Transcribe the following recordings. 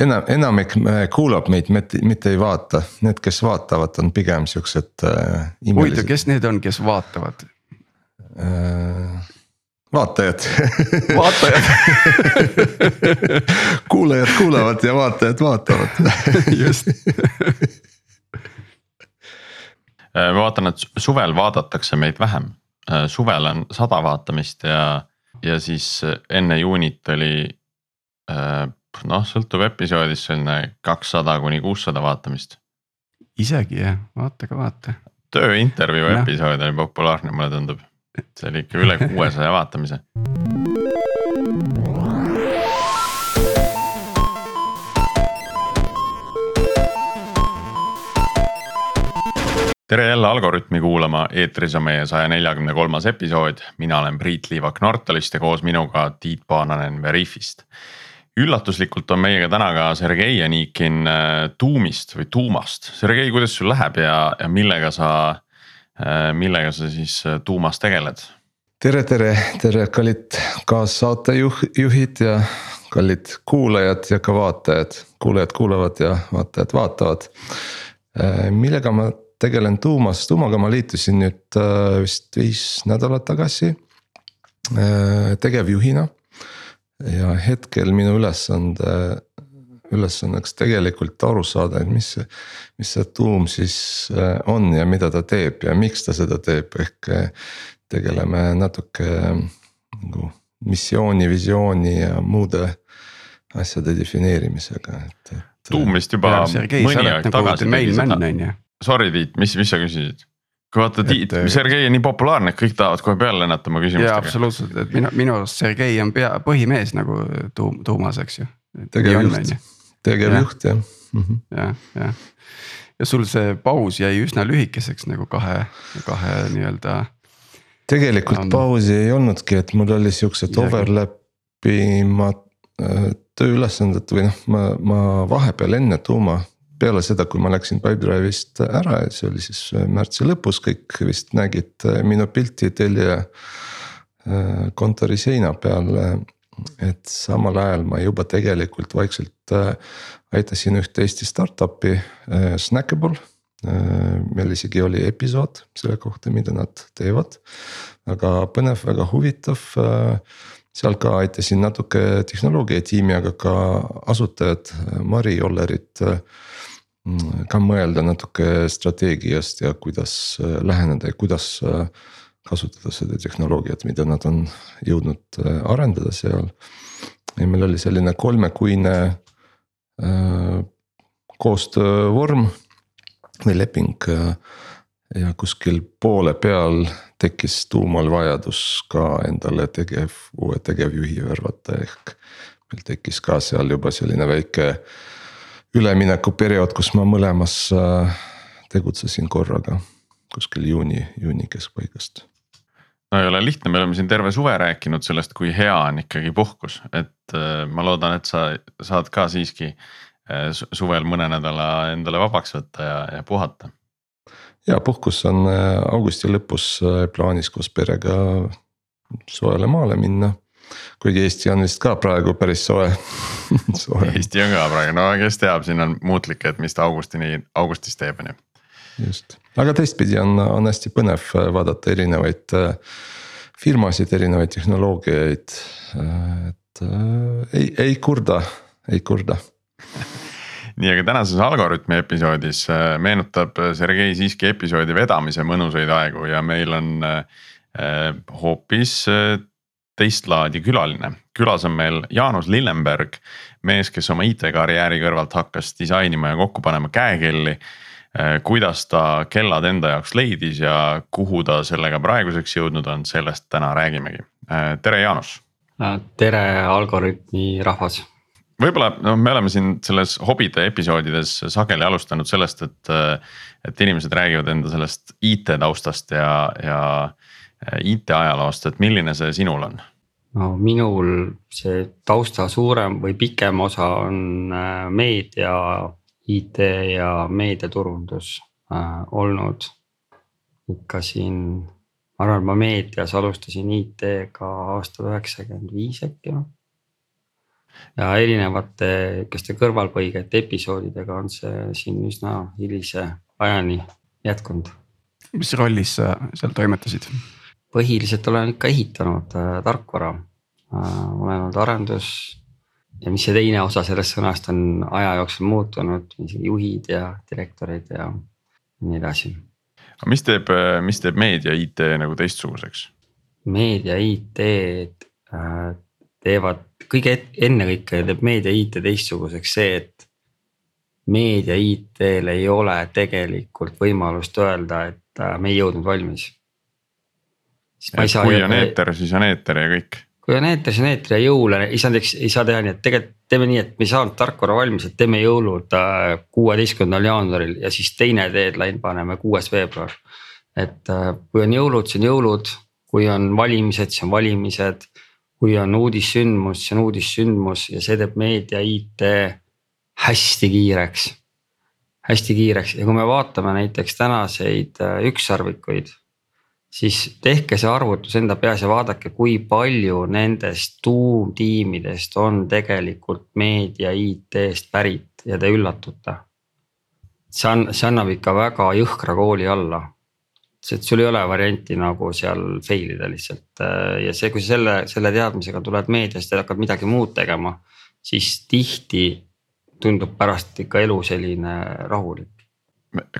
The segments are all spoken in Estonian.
enam, enamik kuulab meid, mitte ei vaata, need, kes vaatavad, on pigem siuksed äh,. huvitav, kes need on, kes vaatavad? Äh,? vaatajad. Vaatajad. Kuulajad kuulavad ja vaatajad vaatavad. Just. Äh, ma vaatan, et suvel vaadatakse meid vähem, äh, suvel on sada vaatamist ja, ja siis enne juunit oli noh, sõltub episoodist selline kakssada kuni kuussada vaatamist. isegi jah, vaata ka vaata. tööintervjuu episood oli populaarne, mulle tundub, see oli ikka üle kuuesaja vaatamise. tere jälle Algorütmi kuulama, eetris on meie saja neljakümne kolmas episood, mina olen Priit Liivak Nortalist ja koos minuga Tiit Paananen Veriffist üllatuslikult on meiega täna ka Sergei Janikin Tuumist või Tuumast. Sergei, kuidas sul läheb ja, ja millega sa, äh, millega sa siis äh, Tuumas tegeled? tere, tere, tere, kallid kaassaatejuhid ja kallid kuulajad ja ka vaatajad, kuulajad kuulavad ja vaatajad vaatavad. Äh, millega ma tegelen Tuumas, Tuumaga ma liitusin nüüd vist viis nädalat tagasi tegevjuhina ja hetkel minu ülesande, ülesandeks tegelikult aru saada, et mis see, mis see tuum siis äh, on ja mida ta teeb ja miks ta seda teeb, ehk äh, tegeleme natuke nagu missiooni, visiooni ja muude asjade defineerimisega, et, et. tuum vist juba mõni aeg nagu tagasi tegi seda. Sorry Tiit, mis, mis sa küsisid? Kui vaata Tiit, Sergei on nii populaarne, et kõik tahavad kohe peale lennata oma küsimustega. jaa, absoluutselt, et minu, minu arust Sergei on pea, põhimees nagu tuum, tuumas, eks ju. tegevjuht, tegevjuht jah. -hmm.. jah, jah ja sul see paus jäi üsna lühikeseks nagu kahe, kahe nii-öelda. tegelikult um, pausi ei olnudki, et mul oli siuksed overlap'imad äh, tööülesanded või noh, ma, ma vahepeal enne tuuma peale seda, kui ma läksin Pipedrive'ist ära see oli siis äh, märtsi lõpus, kõik vist nägid äh, minu pilti Telia äh, kontori seina peal. et samal ajal ma juba tegelikult vaikselt aitasin ühte Eesti startup'i, Snackable. meil isegi oli episood selle kohta, mida nad teevad, väga põnev, väga huvitav seal ka aitasin natuke tehnoloogia tiimi, aga ka asutajad, Mari Ollerit Mm, ka mõelda natuke strateegiast ja kuidas äh, läheneda ja kuidas äh, kasutada seda tehnoloogiat, mida nad on jõudnud äh, arendada seal. ja meil oli selline kolmekuine koostöövorm või leping ja kuskil poole peal tekkis tuumal vajadus ka endale tegev, uue tegevjuhi värvata, ehk meil tekkis ka seal juba selline väike üleminekuperiood, kus ma mõlemas äh, tegutsesin korraga kuskil juuni, juuni keskpaigast. no ei ole lihtne, me oleme siin terve suve rääkinud sellest, kui hea on ikkagi puhkus, et äh, ma loodan, et sa saad ka siiski äh, suvel mõne nädala endale vabaks võtta ja, ja puhata. ja puhkus on augusti lõpus plaanis koos perega soojale maale minna kuigi Eesti on vist ka praegu päris soe soe. Eesti on ka praegu, no kes teab, siin on muutlik, et mis ta augustini, augustis teeb, on ju. just, aga teistpidi on, on hästi põnev äh, vaadata erinevaid äh, firmasid, erinevaid tehnoloogiaid, äh, et ei, ei kurda, ei kurda nii, aga tänases Algorütmi episoodis meenutab Sergei siiski episoodi vedamise mõnusaid aegu ja meil on hoopis teist laadi külaline. külas on meil Jaanus Lillenberg, mees, kes oma IT-karjääri kõrvalt hakkas disainima ja kokku panema käekelli. Äh, kuidas ta kellad enda jaoks leidis ja kuhu ta sellega praeguseks jõudnud on, sellest täna räägimegi. Äh, tere, Jaanus. Äh, tere, Algorütmi rahvas võib-olla no me oleme siin selles hobide episoodides sageli alustanud sellest, et, et inimesed räägivad enda sellest IT taustast ja, ja IT ajaloost, et milline see sinul on? No minul see tausta suurem või pikem osa on äh, meedia, IT ja meediaturundus äh, olnud. ikka siin, ma arvan, ma meedias alustasin IT-ga aastal üheksakümmend viis äkki või. ja erinevate niisuguste kõrvalpõigete episoodidega on see siin üsna hilise ajani jätkunud. mis rollis sa seal toimetasid? Põhiliselt olen ikka ehitanud äh, tarkvara äh,, olen olnud arendus. ja mis see teine osa sellest sõnast on aja jooksul muutunud, juhid ja direktorid ja nii edasi. aga mis teeb, mis teeb meedia IT nagu teistsuguseks? meedia IT-d äh, teevad kõige ennekõike teeb meedia IT teistsuguseks see, et meedia IT-l ei ole tegelikult võimalust öelda, et äh, me ei jõudnud valmis. Kui on eeter, siis on eeter ja kõik. kui on eeter, siis on eeter ja jõule ei saanud, eks ei saa teha nii, et tegelikult teeme nii, et me ei saanud tarkvara valmis, et teeme jõulud äh, kuueteistkümnendal jaanuaril ja siis teine deadline paneme kuues veebruar. et äh, kui on jõulud, siis on jõulud, kui on valimised, siis on valimised. kui on uudissündmus, siis on uudissündmus ja see teeb meedia IT hästi kiireks. hästi kiireks ja kui me vaatame näiteks tänaseid äh, ükssarvikuid. Siis tehke see arvutus enda peas ja vaadake, kui palju nendest tuumtiimidest on tegelikult meedia IT-st pärit ja te üllatute. see on, see annab ikka väga jõhkra kooli alla et sul ei ole varianti nagu seal fail ida lihtsalt äh, ja see, kui sa selle, selle teadmisega tuled meediast ja hakkad midagi muud tegema, siis tihti tundub pärast ikka elu selline rahulik.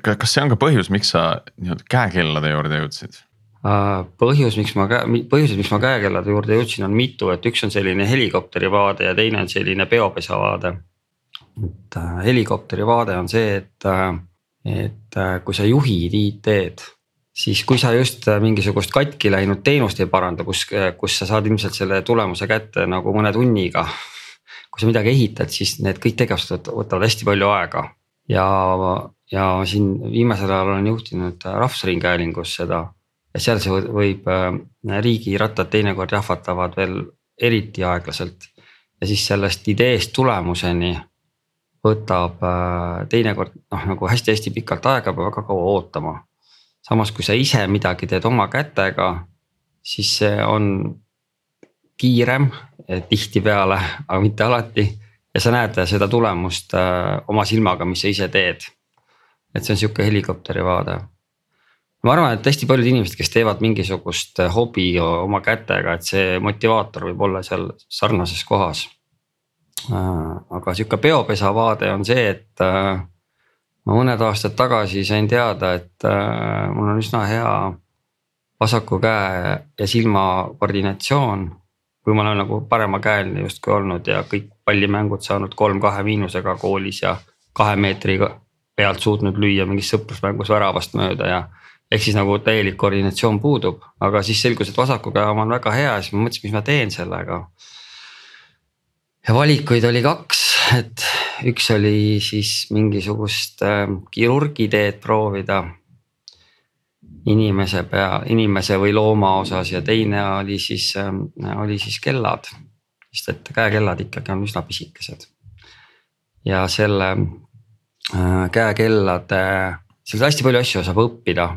kas see on ka põhjus, miks sa nii-öelda käekellade juurde jõudsid? Äh, põhjus, miks ma, põhjused, miks ma käekellade juurde jõudsin, on mitu, et üks on selline helikopteri vaade ja teine on selline peopesa vaade. et äh, helikopteri vaade on see, et, äh, et kui sa juhid IT-d siis kui sa just mingisugust katki läinud teenust ei paranda, kus, kus sa saad ilmselt selle tulemuse kätte nagu mõne tunniga kui sa midagi ehitad, siis need kõik tegevused võtavad hästi palju aega ja, ja siin viimasel ajal olen juhtinud Rahvusringhäälingus seda. Ja seal see võib, äh, riigirattad teinekord jahvatavad veel eriti aeglaselt ja siis sellest ideest tulemuseni võtab äh, teinekord noh, nagu hästi-hästi pikalt aega, peab väga kaua ootama. samas, kui sa ise midagi teed oma kätega, siis see on kiirem tihtipeale, aga mitte alati. ja sa näed seda tulemust äh, oma silmaga, mis sa ise teed. et see on sihuke helikopteri vaade. Ma arvan, et hästi paljud inimesed, kes teevad mingisugust hobi oma kätega, et see motivaator võib olla seal sarnases kohas. Äh, aga sihuke peopesa vaade on see, et äh, ma mõned aastad tagasi sain teada, et mul on üsna hea vasaku käe ja silma koordinatsioon kui ma olen nagu paremakäeline justkui olnud ja kõik pallimängud saanud kolm-kahe miinusega koolis ja kahe meetri pealt suutnud lüüa mingis sõprusmängus väravast mööda ja. Ehk siis nagu täielik koordinatsioon puudub, aga siis selgus, et vasaku käe oma on väga hea ja siis ma mõtlesin, mis ma teen sellega. ja valikuid oli kaks, et üks oli siis mingisugust äh, kirurgiteed proovida inimese pea, inimese või looma osas ja teine oli siis, ähm, oli siis kellad. sest et käekellad ikkagi on üsna pisikesed. ja selle äh, käekellade, sealt hästi palju asju saab õppida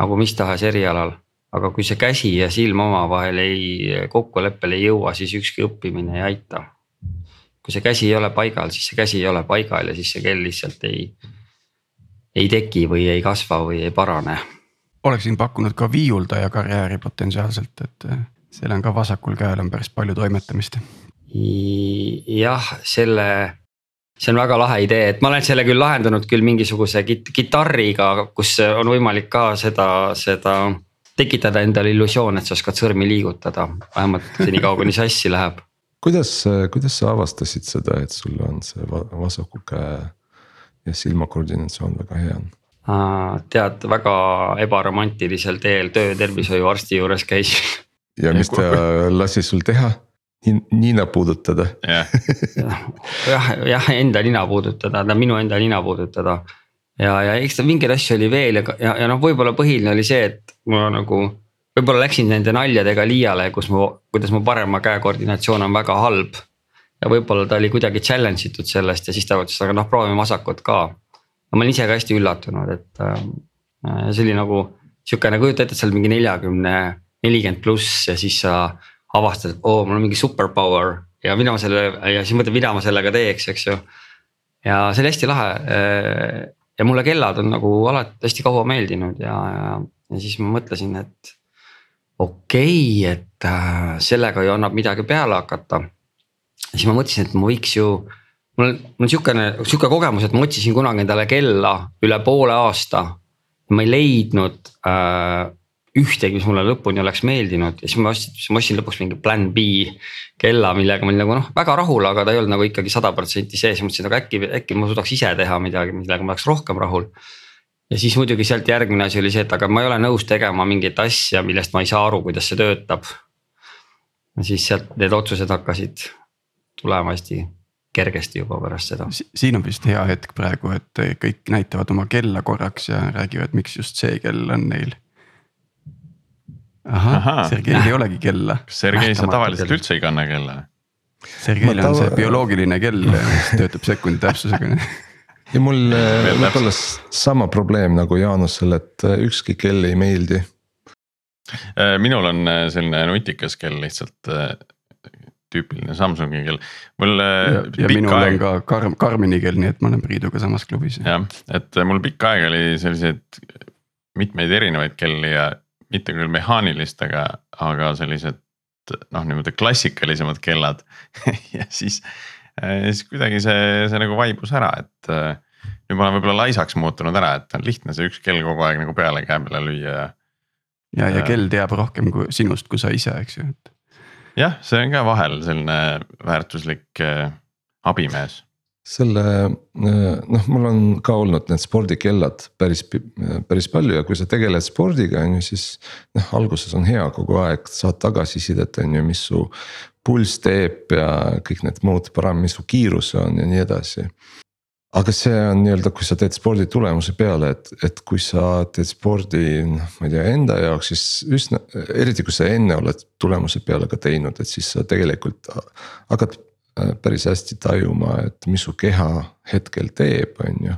nagu mis tahes erialal. aga kui see käsi ja silm omavahel ei, kokkuleppele ei jõua, siis ükski õppimine ei aita. kui see käsi ei ole paigal, siis see käsi ei ole paigal ja siis see kell lihtsalt ei, ei teki või ei kasva või ei parane oleksin pakkunud ka viiuldaja karjääri potentsiaalselt, et eh, seal on ka vasakul käel on päris palju toimetamist. jah, selle, see on väga lahe idee, et ma olen selle küll lahendanud küll mingisuguse kit kitarriga, kus on võimalik ka seda, seda tekitada endale illusioon, et sa oskad sõrmi liigutada, vähemalt senikaua kuni sassi läheb. kuidas, kuidas sa avastasid seda, et sul on see vasaku käe ja silma koordinatsioon väga hea tead, väga ebaromantilisel teel töötervishoiuarsti juures käisin. ja mis ta lasi sul teha? Nina puudutada yeah.. jah, jah, enda nina puudutada, minu enda nina puudutada. ja, ja eks ta mingeid asju oli veel ja, ja, ja noh, võib-olla põhiline oli see, et ma nagu võib-olla läksin nende naljadega liiale, kus mu, kuidas mu parema käe koordinatsioon on väga halb. ja võib-olla ta oli kuidagi challenge itud sellest ja siis ta ütles, aga noh, proovime vasakut ka ma olin ise ka hästi üllatunud, et äh, see oli nagu sihukene, kujuta ette, et sa oled mingi neljakümne, nelikümmend pluss ja siis sa avastad, et oo, mul on mingi superpower ja mida ma selle ja siis mõtled, mida ma sellega teeks, eks ju. ja see oli hästi lahe ja mulle kellad on nagu alati hästi kaua meeldinud ja, ja, ja siis ma mõtlesin, et okei okay,, et äh, sellega ju annab midagi peale hakata. siis ma mõtlesin, et ma võiks ju, mul mul on sihukene, sihuke kogemus, et ma otsisin kunagi endale kella üle poole aasta. ma ei leidnud äh, ühtegi, mis mulle lõpuni oleks meeldinud ja siis ma ostsin, siis ma ostsin lõpuks mingi plan B kella, millega ma olin nagu noh, väga rahul, aga ta ei olnud nagu ikkagi sada protsenti sees, mõtlesin, aga äkki, äkki ma suudaks ise teha midagi, millega ma oleks rohkem rahul. ja siis muidugi sealt järgmine asi oli see, et aga ma ei ole nõus tegema mingit asja, millest ma ei saa aru, kuidas see töötab. ja siis sealt need otsused hakkasid tulema hästi kergesti juba pärast seda. siin on vist hea hetk praegu, et kõik näitavad oma kella korraks ja räägivad, miks just see kell on neil ahah, Sergeil ei olegi kella. kas Sergei, sa tavaliselt kell. üldse ei kanna kella? Sergeil on see bioloogiline kell, mis töötab sekundi täpsusega ja mul äh, võib-olla sama probleem nagu Jaanusel, et äh, ükski kell ei meeldi. Äh, minul on selline nutikas kell lihtsalt tüüpiline Samsungi kell, mul. ja, ja minul aeg... on ka Karm, Karmini kell, nii et ma olen Priiduga samas klubis. jah, et mul pikka aega oli selliseid mitmeid erinevaid kelli ja mitte küll mehaanilist, aga, sellised noh, niimoodi klassikalisemad kellad ja siis, siis kuidagi see, see nagu vaibus ära, et nüüd ma olen võib-olla laisaks muutunud ära, et on lihtne see üks kell kogu aeg nagu peale käe peale lüüa ja. ja, ja kell teab rohkem kui sinust, kui sa ise, eks ju, et. jah, see on ka vahel selline väärtuslik eh, abimees selle noh, mul on ka olnud need spordikellad päris, päris palju ja kui sa tegeled spordiga, on ju, siis noh, alguses on hea kogu aeg, saad tagasisidet, on ju, mis su pulss teeb ja kõik need muud parameetrid, mis su kiirus on ja nii edasi. aga see on nii-öelda, kui sa teed spordi tulemuse peale, et, et kui sa teed spordi, noh, ma ei tea, enda jaoks, siis üsna, eriti kui sa enne oled tulemuse peale ka teinud, et siis sa tegelikult hakkad päris hästi tajuma, et mis su keha hetkel teeb, on ju.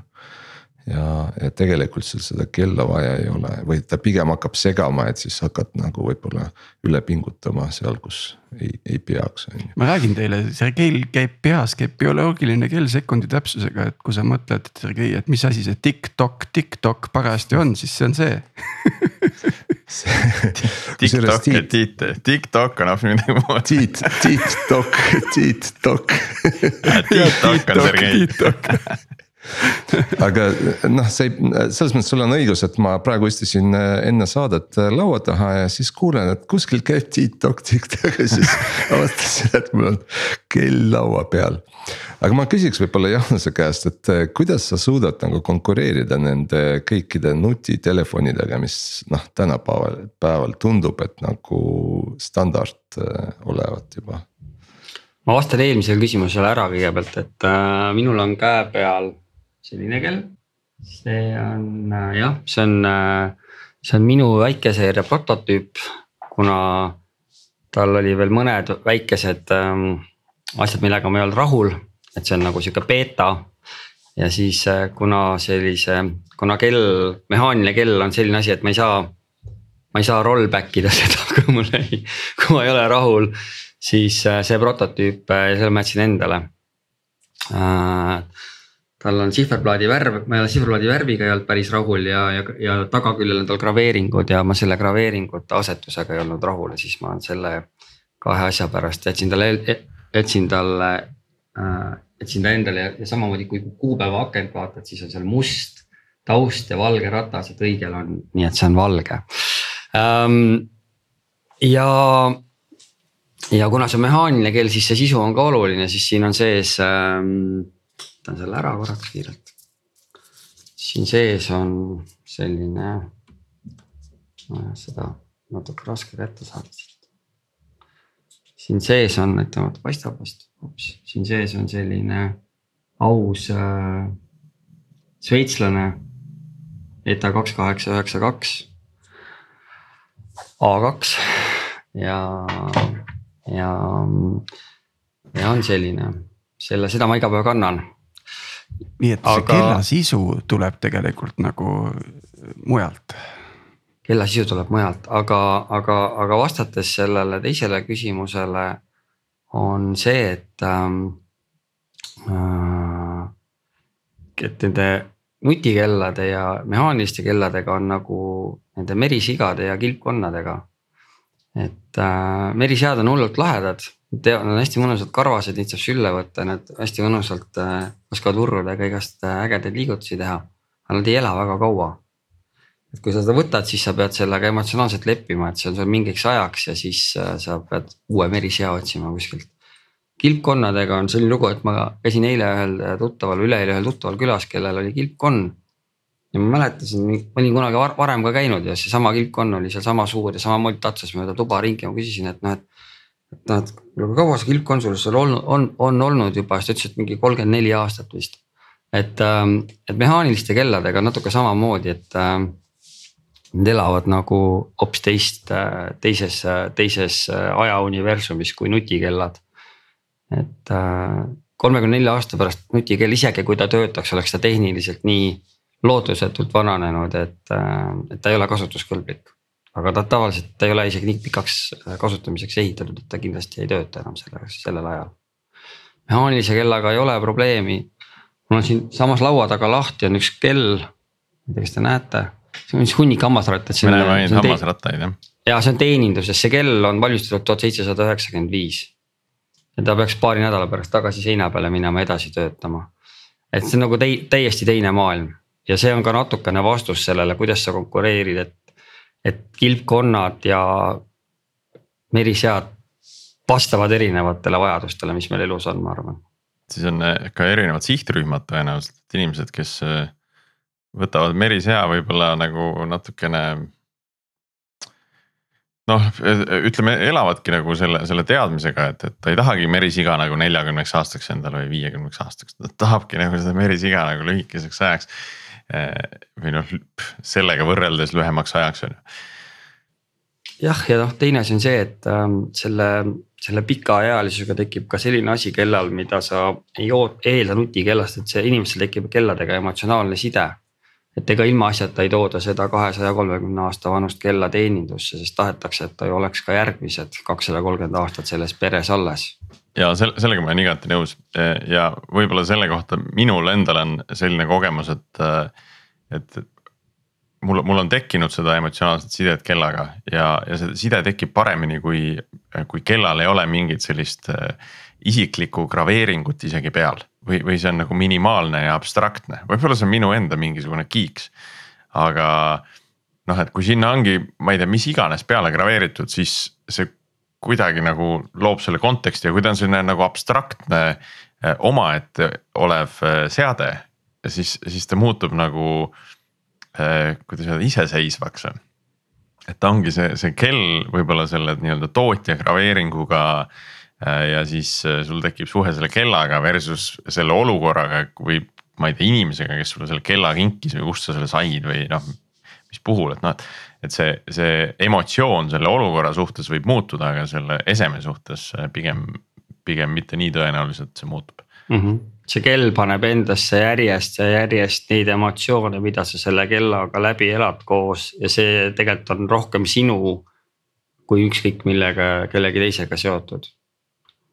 ja, ja tegelikult sul seda kella vaja ei ole või ta pigem hakkab segama, et siis hakkad nagu võib-olla üle pingutama seal, kus ei, ei peaks, on ju. ma räägin teile, Sergeil käib peas, käib bioloogiline kell sekundi täpsusega, et kui sa mõtled, Sergei, et mis asi see TikTok, TikTok parajasti on, siis see on see TikTok ja Tiit, TikTok on hoopis midagi muud. Tiit, TikTok, TikTok. TikTok on Sergei aga noh, see selles mõttes sul on õigus, et ma praegu istusin äh, enne saadet äh, laua taha ja siis kuulen, et kuskil käib TikTok, TikTok ja siis avastasin, et mul on kell laua peal. aga ma küsiks võib-olla Jaanuse käest, et äh, kuidas sa suudad nagu konkureerida nende kõikide nutitelefonidega, mis noh, tänapäeval, päeval tundub, et nagu standard olevat juba ma vastan eelmisele küsimusele ära kõigepealt, et äh, minul on käe peal selline kell. see on äh, jah, see on, äh, see on minu väikeseeria prototüüp, kuna tal oli veel mõned väikesed ähm, asjad, millega ma ei olnud rahul, et see on nagu sihuke beeta. ja siis äh, kuna sellise, kuna kell, mehaaniline kell on selline asi, et ma ei saa, ma ei saa rollback ida seda, kui mul ei, kui ma ei ole rahul, siis see prototüüp, selle ma jätsin endale tal on sihverplaadi värv, ma ei ole sihverplaadi värviga ei olnud päris rahul ja, ja, ja tagaküljel on tal graveeringud ja ma selle graveeringute asetusega ei olnud rahul ja siis ma selle kahe asja pärast jätsin talle, jätsin talle äh,, jätsin ta endale ja, ja samamoodi kui kuupäeva akent vaatad, siis on seal must taust ja valge ratas, et õigel on, nii et see on valge ähm,. ja, ja kuna see on mehaaniline kell, siis see sisu on ka oluline, siis siin on sees ähm, võtan selle ära korraks kiirelt. siin sees on selline, seda natuke raske kätte saada siin sees on, et vaata paistab vast, hoopis siin sees on selline aus äh, sveitslane. ETA kaks kaheksa üheksa kaks. A2 ja, ja, ja on selline, selle, seda ma iga päev kannan nii et Aga... see kella sisu tuleb tegelikult nagu mujalt. kella sisu tuleb mujalt, aga, aga, aga vastates sellele teisele küsimusele on see, et ähm,. Äh, et nende nutikellade ja mehaaniliste kelladega on nagu nende merisigade ja kilpkonnadega. et äh, merisead on hullult lahedad, nad on hästi mõnusad karvased, neid saab sülle võtta, nad hästi mõnusalt äh, oskavad urrudega igast äh, ägedaid liigutusi teha. aga nad ei ela väga kaua. et kui sa seda võtad, siis sa pead sellega emotsionaalselt leppima, et see on sul mingiks ajaks ja siis äh, sa pead uue merisea otsima kuskilt kilpkonnadega on selline lugu, et ma käisin eile ühel tuttaval, üleeile ühel tuttaval külas, kellel oli kilpkonn. ja ma mäletasin, ma olin kunagi varem ka käinud ja seesama kilpkonn oli seal sama suur ja samamoodi tatsas mööda tuba ringi, ma küsisin, et noh, et. Et noh, et kui kaua see kilpkonn sul olnud, on, on olnud juba, siis ta ütles, et mingi kolmkümmend neli aastat vist. et, ähm, et mehaaniliste kelladega natuke samamoodi, et ähm, Nad elavad nagu hoopis teist, äh, teises, teises äh, ajauniversumis kui nutikellad et äh, kolmekümne nelja aasta pärast nutikell, isegi kui ta töötaks, oleks ta tehniliselt nii lootusetult vananenud, et, äh, et ta ei ole kasutuskõlblik. Aga ta tavaliselt, ta ei ole isegi nii pikaks äh, kasutamiseks ehitatud, et ta kindlasti ei tööta enam selle, sellel ajal. mehaanilise kellaga ei ole probleemi. mul on siinsamas laua taga lahti on üks kell, ma ei tea, kas te näete, see on üks hunnik hammasrattaid. me näeme ainult hammasrattaid jah. ja see on teeninduses, see kell on valmistatud tuhat seitsesada üheksakümmend viis ja ta peaks paari nädala pärast tagasi seina peale minema edasi töötama. et see on nagu tei-, täiesti teine maailm ja see on ka natukene vastus sellele, kuidas sa konkureerid, et, et kilpkonnad ja merisead vastavad erinevatele vajadustele, mis meil elus on, ma arvan. siis on eh, ka erinevad sihtrühmad tõenäoliselt, inimesed, kes eh, võtavad merisea võib-olla nagu natukene noh, ütleme, elavadki nagu selle, selle teadmisega, et, et ta ei tahagi merisiga nagu neljakümneks aastaks endale või viiekümneks aastaks, ta tahabki nagu seda merisiga nagu lühikeseks ajaks. Eh, või noh, sellega võrreldes lühemaks ajaks on ju. jah, ja noh, teine asi on see, et ähm, selle, selle pikaealisusega tekib ka selline asi kellal, mida sa ei eelda nutikellast, et see inimesel tekib kelladega emotsionaalne side et ega ilmaasjata ei tooda seda kahesaja kolmekümne aasta vanust kella teenindusse, sest tahetakse, et ta ju oleks ka järgmised kakssada kolmkümmend aastat selles peres alles. Ja selle, sellega ma olen igati nõus. Ja võib-olla selle kohta minul endal on selline kogemus, et, et mul, mul on tekkinud seda emotsionaalset sidet kellaga ja, ja see side tekib paremini, kui, kui kellal ei ole mingit sellist isiklikku graveeringut isegi peal. Või, või see on nagu minimaalne ja abstraktne, võib-olla see on minu enda mingisugune kiiks. aga noh, et kui sinna ongi, ma ei tea, mis iganes peale graveeritud, siis see kuidagi nagu loob selle konteksti ja kui ta on selline nagu abstraktne eh, omaette olev eh, seade. siis, siis ta muutub nagu eh, kuidas öelda iseseisvaks. et ta ongi see, see kell võib-olla selle nii-öelda tootja graveeringuga ja siis sul tekib suhe selle kellaga versus selle olukorraga või ma ei tea, inimesega, kes sulle selle kella kinkis või kust sa selle said või noh. mis puhul, et noh, et, et see, see emotsioon selle olukorra suhtes võib muutuda, aga selle eseme suhtes äh, pigem, pigem mitte nii tõenäoliselt see muutub mm. -hmm. see kell paneb endasse järjest ja järjest neid emotsioone, mida sa selle kellaga läbi elad koos ja see tegelikult on rohkem sinu kui ükskõik millega kellegi teisega seotud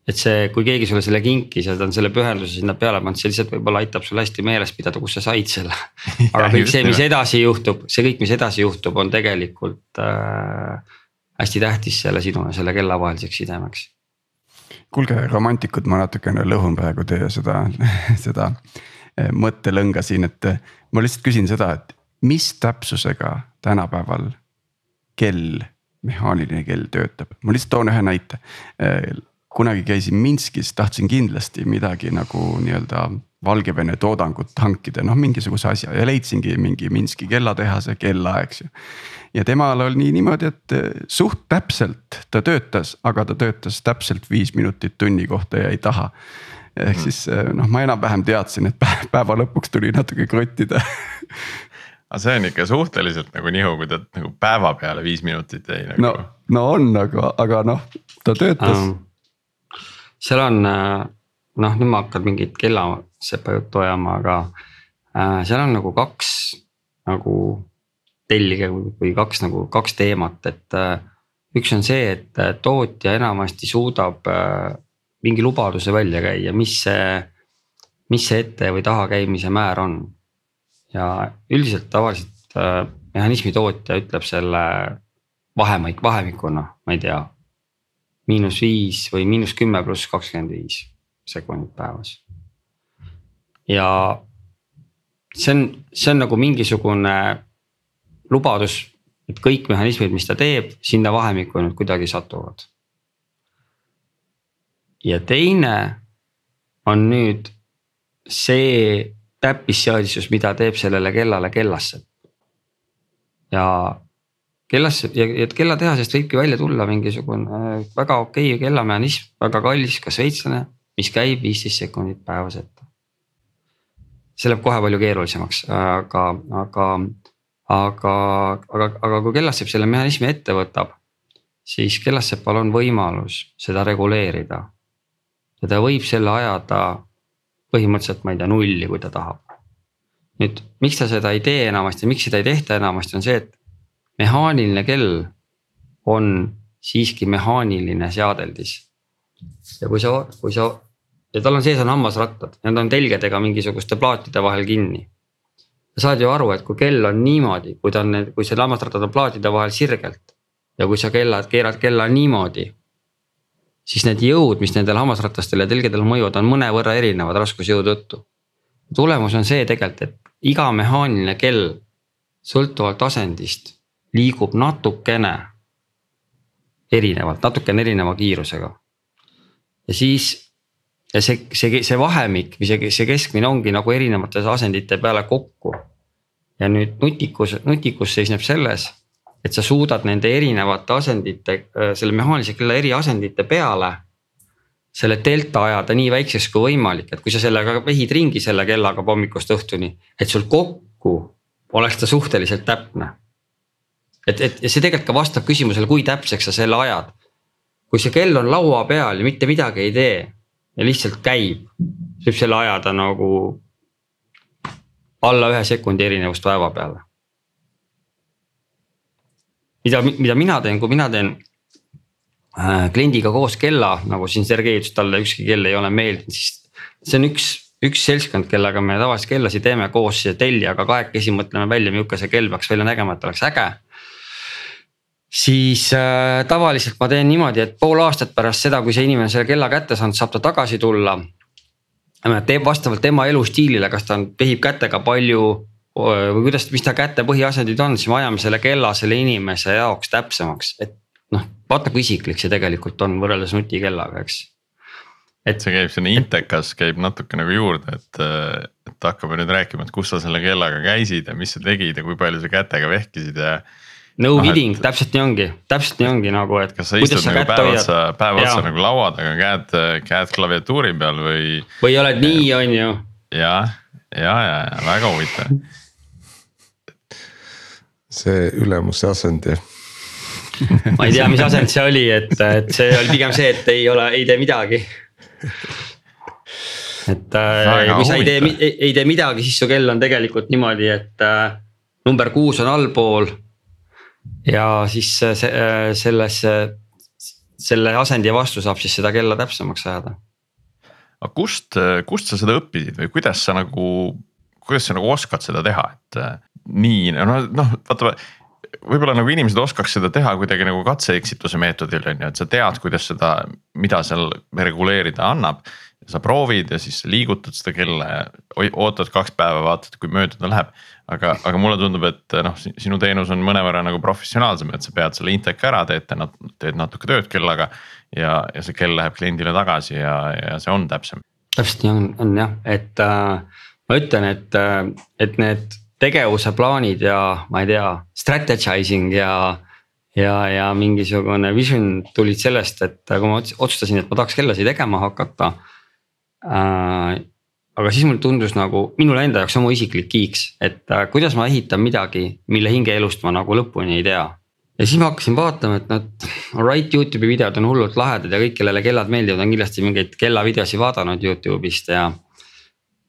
et see, kui keegi sulle selle kinkis ja ta on selle pühenduse sinna peale pannud, see lihtsalt võib-olla aitab sul hästi meeles pidada, kus sa said selle. aga kõik see, mis edasi juhtub, see kõik, mis edasi juhtub, on tegelikult äh, hästi tähtis selle sinu ja selle kella vaheliseks sidemeks. kuulge, romantikud, ma natukene lõhun praegu teie seda, seda äh, mõttelõnga siin, et äh, ma lihtsalt küsin seda, et mis täpsusega tänapäeval kell mehaaniline kell töötab, ma lihtsalt toon ühe näite äh, kunagi käisin Minskis, tahtsin kindlasti midagi nagu nii-öelda Valgevene toodangut hankida, noh mingisuguse asja ja leidsingi mingi Minski kellatehase kella, eks ju. ja temal oli niimoodi, et eh, suht täpselt ta töötas, aga ta töötas täpselt viis minutit tunni kohta ja ei taha. ehk mm. siis eh, noh, ma enam-vähem teadsin, et päeva lõpuks tuli natuke krottida aga see on ikka suhteliselt nagu nihu, kui ta nagu päeva peale viis minutit jäi nagu. no, no on, aga, aga noh, ta töötas um seal on äh, noh, nüüd ma hakkan mingit kellasepa juttu ajama, aga äh, seal on nagu kaks nagu tellige või kaks nagu kaks teemat, et äh, üks on see, et tootja enamasti suudab mingi lubaduse välja käia, mis see, mis see ette või tahakäimise määr on. ja üldiselt tavaliselt mehhanismi tootja ütleb selle vahemik, vahemikuna, ma ei tea. Miinus viis või miinus kümme pluss kakskümmend viis sekundit päevas. ja see on, see on nagu mingisugune lubadus, et kõik mehhanismid, mis ta teeb, sinna vahemikku nüüd kuidagi satuvad. ja teine on nüüd see täppisseadistus, mida teeb sellele kellale kellassepp. ja kellasse ja, ja kellatehasest võibki välja tulla mingisugune väga okei okay kellamehhanism, väga kallis, ka šveitslane, mis käib viisteist sekundit päevas ette. see läheb kohe palju keerulisemaks, aga, aga aga, aga, aga kui Kellassepp selle mehhanismi ette võtab, siis Kellassepal on võimalus seda reguleerida. ja ta võib selle ajada põhimõtteliselt, ma ei tea, nulli, kui ta tahab. nüüd, miks ta seda ei tee enamasti, miks seda ei tehta enamasti, on see, et mehaaniline kell on siiski mehaaniline seadeldis. ja kui sa, kui sa ja tal on sees on hammasrattad, need on telgedega mingisuguste plaatide vahel kinni sa saad ju aru, et kui kell on niimoodi, kui ta on, kui see hammasrattad on plaatide vahel sirgelt. ja kui sa kellad, keerad kella niimoodi. siis need jõud, mis nendel hammasratastel ja telgedel mõjuvad, on mõnevõrra erinevad raskusjõu tõttu. tulemus on see tegelikult, et iga mehaaniline kell sõltuvalt asendist liigub natukene erinevalt, natukene erineva kiirusega. ja siis ja see, see, see vahemik või see, see keskmine ongi nagu erinevate asendite peale kokku. ja nüüd nutikus, nutikus seisneb selles, et sa suudad nende erinevate asendite, äh, selle mehaanilise kella eri asendite peale. selle delta ajada nii väikseks kui võimalik, et kui sa sellega vehid ringi selle kellaga hommikust õhtuni, et sul kokku oleks ta suhteliselt täpne. Et, et ja see tegelikult ka vastab küsimusele, kui täpseks sa selle ajad. kui see kell on laua peal ja mitte midagi ei tee ja lihtsalt käib, võib selle ajada nagu alla ühe sekundi erinevust päeva peale. mida, mida mina teen, kui mina teen äh, kliendiga koos kella, nagu siin Sergei ütles, talle ükski kell ei ole meeldinud, siis see on üks, üks seltskond, kellega me tavaliselt kellasid teeme koos tellijaga kahekesi mõtleme välja, milline see kell peaks välja nägema, et oleks äge siis äh, tavaliselt ma teen niimoodi, et pool aastat pärast seda, kui see inimene selle kella kätte saanud, saab ta tagasi tulla. teeb vastavalt tema elustiilile, kas ta on, vehib kätega palju või kuidas, mis ta käte põhiasendid on, siis me ajame selle kella selle inimese jaoks täpsemaks, et noh, vaata kui isiklik see tegelikult on võrreldes nutikellaga, eks. et see käib sinna intekas käib natuke nagu juurde, et, et hakkame nüüd rääkima, et kus sa selle kellaga käisid ja mis sa tegid ja kui palju sa kätega vehkisid ja no noh, bidding et..., täpselt nii ongi, täpselt nii ongi nagu, et. kas sa istud nagu päev otsa, päev otsa nagu laua taga, käed, käed klaviatuuri peal või? või oled nii, on ju. ja, ja, ja, ja väga huvitav. see ülemuse asend jah ma ei tea, mis asend see oli, et, et see oli pigem see, et ei ole, ei tee midagi. et äh, kui sa ei tee, ei, ei tee midagi, siis su kell on tegelikult niimoodi, et äh, number kuus on allpool ja siis see, selles, selle asendi vastu saab siis seda kella täpsemaks ajada. aga kust, kust sa seda õppisid või kuidas sa nagu, kuidas sa nagu oskad seda teha, et nii noh, noh vaata võib-olla nagu inimesed oskaks seda teha kuidagi nagu katse-eksituse meetodil on ju, et sa tead, kuidas seda, mida seal reguleerida annab sa proovid ja siis liigutad seda kella ja ootad kaks päeva, vaatad, kui mööda ta läheb. aga, aga mulle tundub, et noh, sinu teenus on mõnevõrra nagu professionaalsem, et sa pead selle intake ära, teed, teed natuke tööd kellaga. ja, ja see kell läheb kliendile tagasi ja, ja see on täpsem. täpselt nii on, on jah, et äh, ma ütlen, et, äh, et need tegevuse plaanid ja ma ei tea, strategizing ja ja, ja mingisugune vision tulid sellest, et kui ma otsustasin, et ma tahaks kellasid tegema hakata äh,. Aga siis mulle tundus nagu minule enda jaoks oma isiklik kiiks, et äh, kuidas ma ehitan midagi, mille hingeelust ma nagu lõpuni ei tea. ja siis ma hakkasin vaatama, et noh, alright Youtube'i videod on hullult lahedad ja kõik, kellele kellad meeldivad, on kindlasti mingeid kellavideosid vaadanud Youtube'ist ja.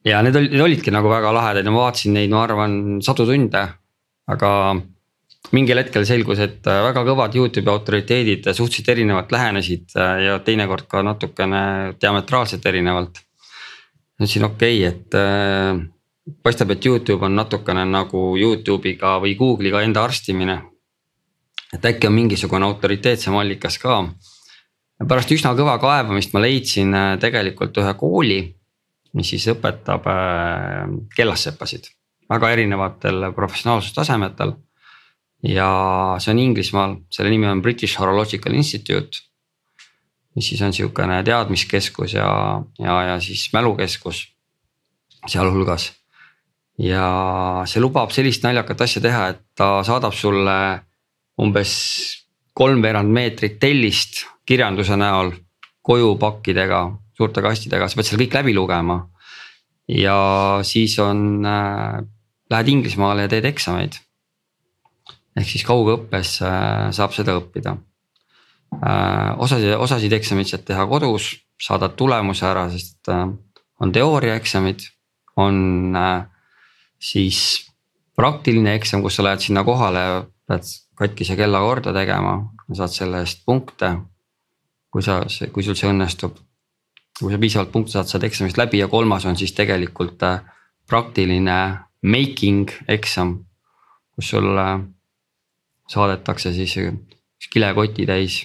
ja need olid, need olidki nagu väga lahedad ja ma vaatasin neid, ma arvan, sadu tunde, aga mingil hetkel selgus, et äh, väga kõvad Youtube'i autoriteedid suhteliselt erinevalt lähenesid äh, ja teinekord ka natukene diametraalselt erinevalt. ütlesin okei okay,, et äh, paistab, et Youtube on natukene nagu Youtube'iga või Google'iga enda arstimine. et äkki on mingisugune autoriteetsem allikas ka. pärast üsna kõva kaevamist ma leidsin tegelikult ühe kooli, mis siis õpetab kellassepasid väga erinevatel professionaalsustasemetel ja see on Inglismaal, selle nimi on British Horological Institute. mis siis on sihukene teadmiskeskus ja, ja, ja siis mälukeskus sealhulgas. ja see lubab sellist naljakat asja teha, et ta saadab sulle umbes kolmveerand meetrit tellist kirjanduse näol koju pakkidega, suurte kastidega, sa pead selle kõik läbi lugema. ja siis on äh,, lähed Inglismaale ja teed eksameid ehk siis kaugõppes äh, saab seda õppida. Äh, osasid, osasid eksameid saad teha kodus, saadad tulemuse ära, sest äh, on teooriaeksamid, on siis praktiline eksam, kus sa lähed sinna kohale, pead katkise kella korda tegema, saad selle eest punkte. kui sa, kui sul see õnnestub, kui sa piisavalt punkte saad, saad eksamist läbi ja kolmas on siis tegelikult praktiline making eksam, kus sul saadetakse siis üks kilekoti täis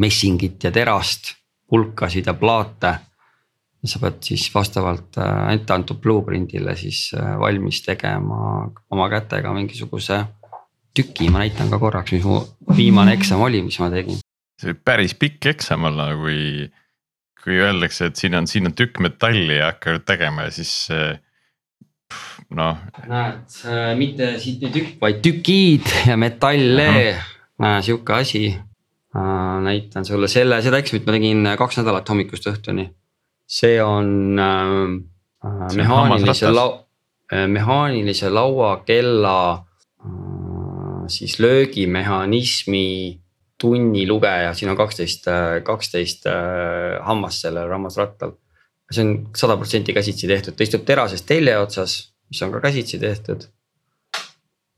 messingit ja terast, pulkasid ja plaate. sa pead siis vastavalt äh, ette antud blueprint'ile siis äh, valmis tegema oma kätega mingisuguse tüki, ma näitan ka korraks, mis mu viimane eksam oli, mis ma tegin. see võib päris pikk eksam olla, kui, kui öeldakse, et siin on, siin on tükk metalli ja hakkavad tegema ja siis äh, noh. näed, äh, mitte siit ei tükk, vaid tükid ja metalle, sihuke asi. Äh, näitan sulle selle, seda eksamit ma tegin kaks nädalat hommikust õhtuni. see on äh, äh mehaanilise lau-, mehaanilise lauakella äh, siis löögimehhanismi tunnilugeja, siin on kaksteist, kaksteist hammast sellel hammasrattal. See on sada protsenti käsitsi tehtud, ta istub terasest telje otsas, mis on ka käsitsi tehtud.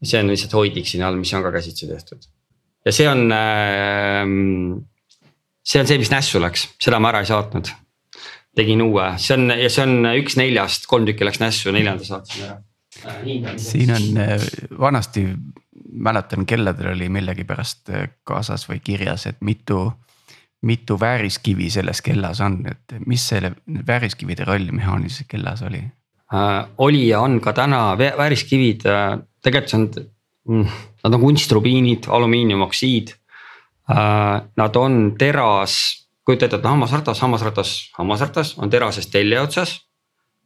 see on lihtsalt hoidlik siin all, mis on ka käsitsi tehtud. ja see on äh,, see on see, mis nässu läks, seda ma ära ei saatnud. tegin uue, see on ja see on üks neljast, kolm tükki läks nässu, neljanda saatsin ära äh,. siin on äh, vanasti mäletan, kelladel oli millegipärast äh, kaasas või kirjas, et mitu mitu vääriskivi selles kellas on, et mis selle vääriskivide roll mehaanilises kellas oli? Oli ja on ka täna vääriskivid äh,, tegelikult see on mm,, nad on kunstrubiinid, alumiiniumoksiid äh,. Nad on teras, kujuta ette, et hammasratas, hammasratas, hammasratas on terasest telje otsas.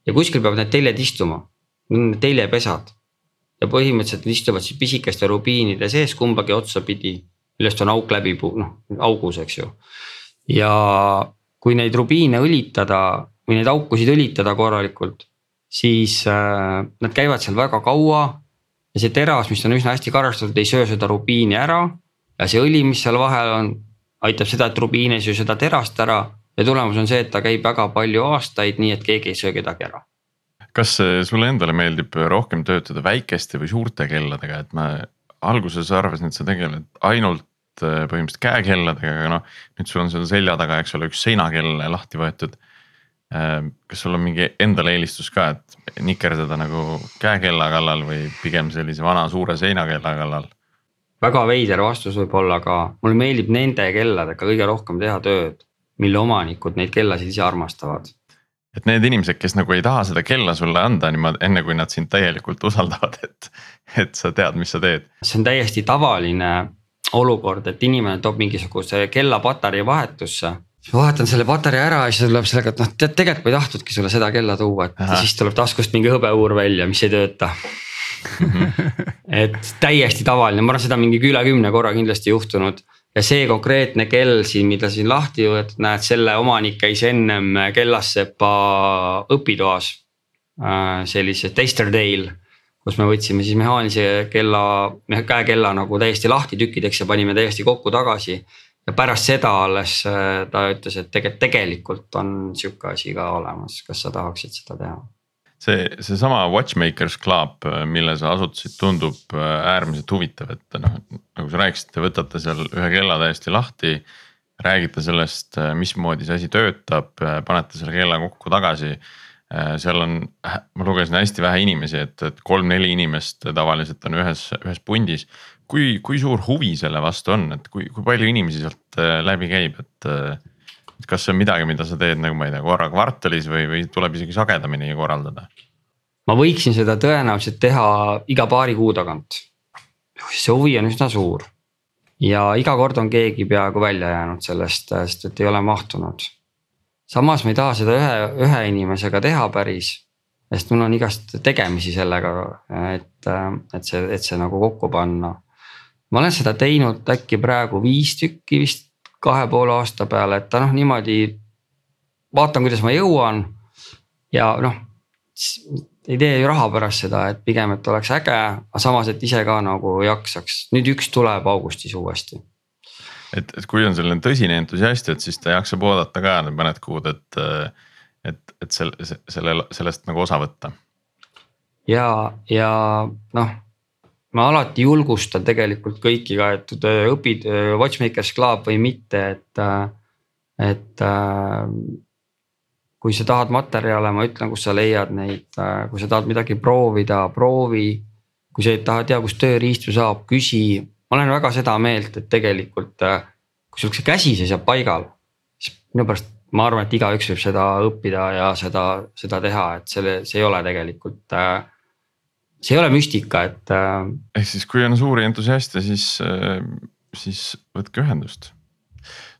ja kuskil peavad need teljed istuma, need teljepesad. ja põhimõtteliselt nad istuvad siis pisikeste rubiinide sees kumbagi otsa pidi millest on auk läbi, noh augus, eks ju. ja kui neid rubiine õlitada või neid aukusid õlitada korralikult, siis äh, nad käivad seal väga kaua. ja see teras, mis on üsna hästi karastatud, ei söö seda rubiini ära ja see õli, mis seal vahel on, aitab seda, et rubiin ei söö seda terast ära ja tulemus on see, et ta käib väga palju aastaid, nii et keegi ei söö kedagi ära kas sulle endale meeldib rohkem töötada väikeste või suurte kelladega, et ma alguses arvasin, et sa tegeled ainult äh, põhimõtteliselt käekelladega, aga noh. nüüd sul on seal selja taga, eks ole, üks seinakell lahti võetud. Äh, kas sul on mingi endale eelistus ka, et nikerdada nagu käekella kallal või pigem sellise vana suure seinakella kallal? väga veider vastus võib-olla, aga mulle meeldib nende kelladega kõige rohkem teha tööd, mille omanikud neid kellasid ise armastavad et need inimesed, kes nagu ei taha seda kella sulle anda niimoodi, enne kui nad sind täielikult usaldavad, et, et sa tead, mis sa teed. see on täiesti tavaline olukord, et inimene toob mingisuguse kella patarei vahetusse. Ma vahetan selle patarei ära ja siis tuleb sellega, et noh, tead tegelikult ma ei tahtnudki sulle seda kella tuua, et Aha. siis tuleb taskust mingi hõbeuur välja, mis ei tööta mm. -hmm. et täiesti tavaline, ma arvan, seda mingi üle kümne korra kindlasti juhtunud ja see konkreetne kell siin, mida siin lahti võetud, näed, selle omanik käis ennem Kellassepa õpitoas. Äh, sellise Taster Dale, kus me võtsime siis mehaanilise kella, käekella nagu täiesti lahti tükkideks ja panime täiesti kokku tagasi. Ja pärast seda alles äh, ta ütles, et tegelikult, tegelikult on sihuke asi ka olemas, kas sa tahaksid seda teha see, seesama Watchmakers Club, mille sa asutasid, tundub äärmiselt huvitav, et noh, nagu sa rääkisid, te võtate seal ühe kella täiesti lahti. räägite sellest, mismoodi see asi töötab, panete selle kella kokku tagasi Äh, seal on, ma lugesin hästi vähe inimesi, et, et kolm-neli inimest tavaliselt on ühes, ühes pundis. Kui, kui suur huvi selle vastu on, et kui, kui palju inimesi sealt äh, läbi käib, et. et kas see on midagi, mida sa teed nagu ma ei tea, korra kvartalis või, või tuleb isegi sagedamini korraldada? ma võiksin seda tõenäoliselt teha iga paari kuu tagant. see huvi on üsna suur ja iga kord on keegi peaaegu välja jäänud sellest, sest et ei ole mahtunud samas ma ei taha seda ühe, ühe inimesega teha päris. sest mul on igast tegemisi sellega, et, et see, et see nagu kokku panna. Ma olen seda teinud äkki praegu viis tükki vist kahe poole aasta peale, et ta noh, niimoodi. vaatan, kuidas ma jõuan ja noh, ei tee ju raha pärast seda, et pigem, et oleks äge, aga samas, et ise ka nagu jaksaks, nüüd üks tuleb augustis uuesti et, et kui on selline tõsine entusiast, et siis ta jaksab oodata ka need mõned kuud, et, et, et selle, selle, sellest nagu osa võtta. ja, ja noh, ma alati julgustan tegelikult kõiki ka, et õpid Watchmakers Club või mitte, et, et kui sa tahad materjale, ma ütlen, kus sa leiad neid, kui sa tahad midagi proovida, proovi. kui sa tahad teada, kust tööriistu saab, küsi ma olen väga seda meelt, et tegelikult äh, kui sul see käsi seisab paigal, siis minu pärast ma arvan, et igaüks võib seda õppida ja seda, seda teha, et selle, see ei ole tegelikult. Äh, see ei ole müstika, et. Äh, ehk siis, kui on suuri entusiaste, siis, siis võtke ühendust.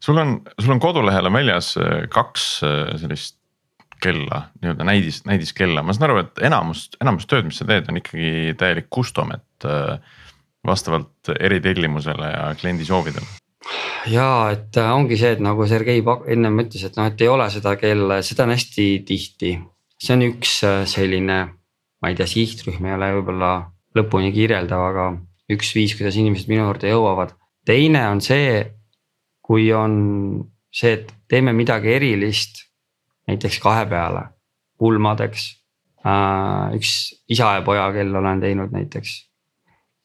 sul on, sul on kodulehel on väljas kaks sellist kella, nii-öelda näidis, näidiskella, ma saan aru, et enamus, enamus tööd, mis sa teed, on ikkagi täielik custom, et vastavalt eritellimusele ja kliendi soovidele? ja et äh, ongi see, et nagu Sergei ennem ütles, et noh, et ei ole seda kella, seda on hästi tihti. see on üks äh, selline, ma ei tea, sihtrühm ei ole võib-olla lõpuni kirjeldav, aga üks viis, kuidas inimesed minu juurde jõuavad. teine on see, kui on see, et teeme midagi erilist, näiteks kahe peale, pulmadeks. Äh, üks isa ja poja kell olen teinud näiteks,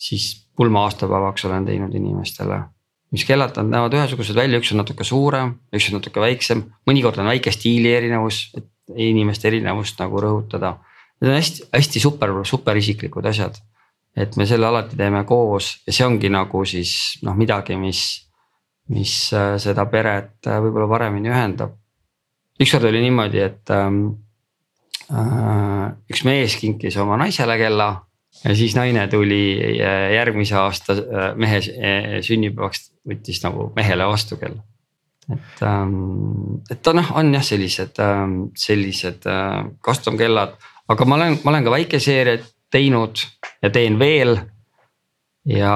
siis pulma aastapäevaks olen teinud inimestele. mis kellad nad näevad ühesugused välja, üks on natuke suurem, üks on natuke väiksem, mõnikord on väike stiili erinevus, et inimeste erinevust nagu rõhutada. Need on hästi, hästi super, super isiklikud asjad. et me selle alati teeme koos ja see ongi nagu siis noh, midagi, mis, mis äh, seda peret äh, võib-olla paremini ühendab. ükskord oli niimoodi, et ähm, äh, üks mees kinkis oma naisele kella ja siis naine tuli äh, järgmise aasta mehe sünnipäevaks, võttis nagu mehele vastu kella. et, ähm, et ta noh, on jah, sellised, ähm, sellised custom kellad, aga ma olen, ma olen ka väikeseeriaid teinud ja teen veel. ja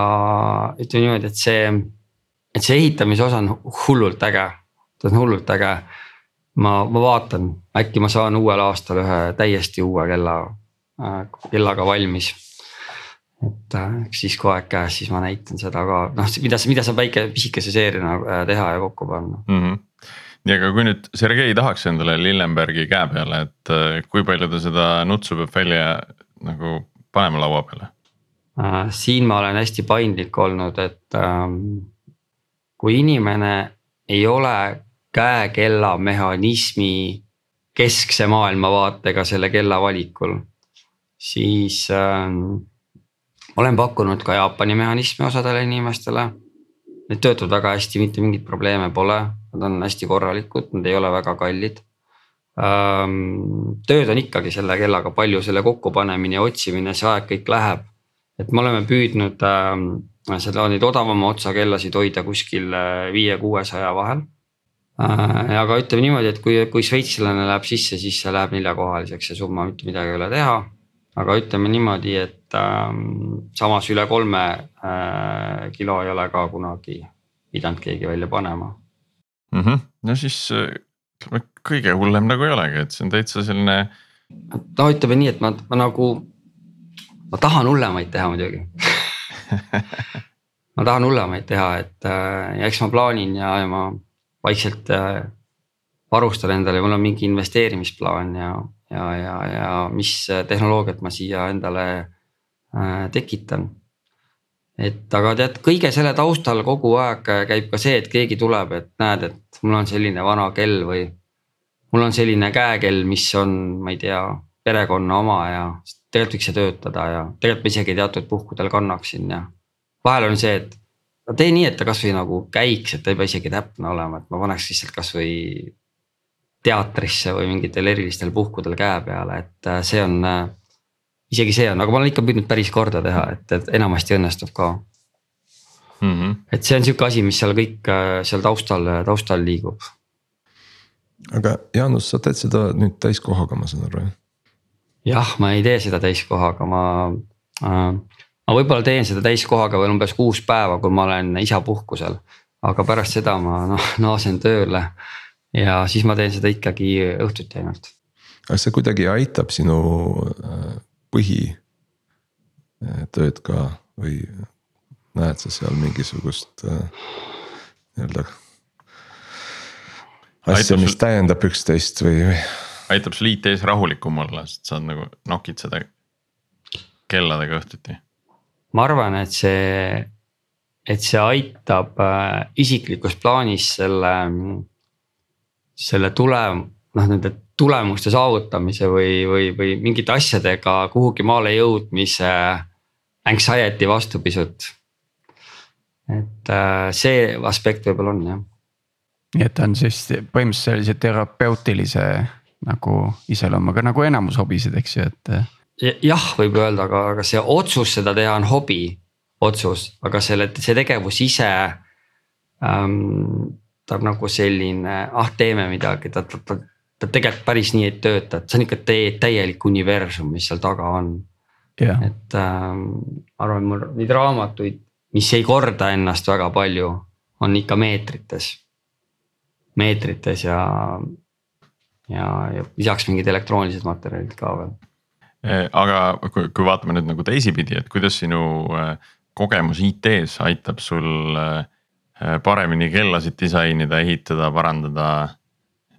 ütleme niimoodi, et see, et see ehitamise osa on hullult äge, ta on hullult äge. ma, ma vaatan, äkki ma saan uuel aastal ühe täiesti uue kella, kellaga valmis et äh, siis kui aeg käes, siis ma näitan seda ka noh, mida, mida saab väike pisikese seeriana äh, teha ja kokku panna mm. -hmm nii, aga kui nüüd Sergei tahaks endale Lillenbergi käe peale, et äh, kui palju ta seda nutsu peab välja nagu panema laua peale äh,? siin ma olen hästi paindlik olnud, et ähm, kui inimene ei ole käekella mehhanismi keskse maailmavaatega selle kella valikul, siis ähm, olen pakkunud ka Jaapani mehhanismi osadele inimestele. Need töötavad väga hästi, mitte mingeid probleeme pole, nad on hästi korralikud, nad ei ole väga kallid. tööd on ikkagi selle kellaga palju, selle kokkupanemine ja otsimine, see aeg kõik läheb. et me oleme püüdnud äh, seda neid odavama otsa kellasid hoida kuskil äh, viie-kuuesaja vahel aga ütleme niimoodi, et kui, kui šveitslane läheb sisse, siis see läheb neljakohaliseks, see summa mitte midagi ei ole teha aga ütleme niimoodi, et äh, samas üle kolme äh, kilo ei ole ka kunagi pidanud keegi välja panema mm. -hmm. no siis ütleme kõige hullem nagu ei olegi, et see on täitsa selline. no ütleme nii, et ma, ma nagu, ma tahan hullemaid teha muidugi ma tahan hullemaid teha, et äh, ja eks ma plaanin ja, ja ma vaikselt äh, varustan endale, mul on mingi investeerimisplaan ja, ja, ja, ja mis tehnoloogiat ma siia endale äh, tekitan. et aga tead, kõige selle taustal kogu aeg käib ka see, et keegi tuleb, et näed, et mul on selline vana kell või. mul on selline käekell, mis on, ma ei tea, perekonna oma ja tegelikult võiks see töötada ja tegelikult ma isegi teatud puhkudel kannaksin ja. vahel on see, et no tee nii, et ta kasvõi nagu käiks, et ta ei pea isegi täpne olema, et ma paneks lihtsalt kasvõi teatrisse või mingitel erilistel puhkudel käe peale, et äh, see on. Äh, isegi see on, aga ma olen ikka püüdnud päris korda teha, et, et enamasti õnnestub ka mm. -hmm. et see on sihuke asi, mis seal kõik äh, seal taustal, taustal liigub. aga Jaanus, sa teed seda nüüd täiskohaga, ma saan aru jah? jah, ma ei tee seda täiskohaga, ma äh, ma võib-olla teen seda täiskohaga veel umbes kuus päeva, kui ma olen isapuhkusel. aga pärast seda ma noh naasen tööle ja siis ma teen seda ikkagi õhtuti ainult. kas see kuidagi aitab sinu äh, põhitööd äh, ka või näed sa seal mingisugust äh, nii-öelda asja, mis täiendab üksteist või, või? aitab sul IT-s rahulikum olla, sest sa nagu nokid seda kelladega õhtuti ma arvan, et see, et see aitab äh, isiklikus plaanis selle, selle tulem-, noh nende tulemuste saavutamise või, või, või mingite asjadega kuhugi maale jõudmise anxiety vastu pisut. Et äh, see aspekt võib-olla on jah. nii et ta on siis põhimõtteliselt sellise terapeutilise nagu iseloomuga nagu enamus hobisid, eks ju, et jah, võib öelda, aga, aga see otsus seda teha on hobi otsus, aga selle, see tegevus ise ähm,. ta on nagu selline, ah teeme midagi, ta, ta, ta, ta tegelikult päris nii ei tööta, et see on ikka täielik universum, mis seal taga on yeah.. et ähm, arvan, mul neid raamatuid, mis ei korda ennast väga palju, on ikka meetrites, meetrites ja, ja, ja lisaks mingid elektroonilised materjalid ka veel Eh, aga kui, kui vaatame nüüd nagu teisipidi, et kuidas sinu eh, kogemus IT-s aitab sul eh, paremini kellasid disainida, ehitada, parandada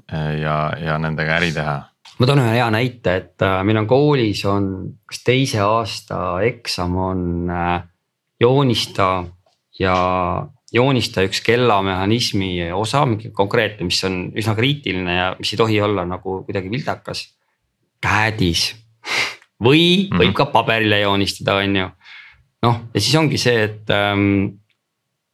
ja, ja nendega äri teha? ma toon ühe hea näite, et meil on koolis on, kas teise aasta eksam on joonista ja joonista üks kellamehhanismi osa, mingi konkreetne, mis on üsna kriitiline ja mis ei tohi olla nagu kuidagi vildakas. CAD-is või -hmm. võib ka paberile joonistada, on ju. noh, ja siis ongi see, et ähm,.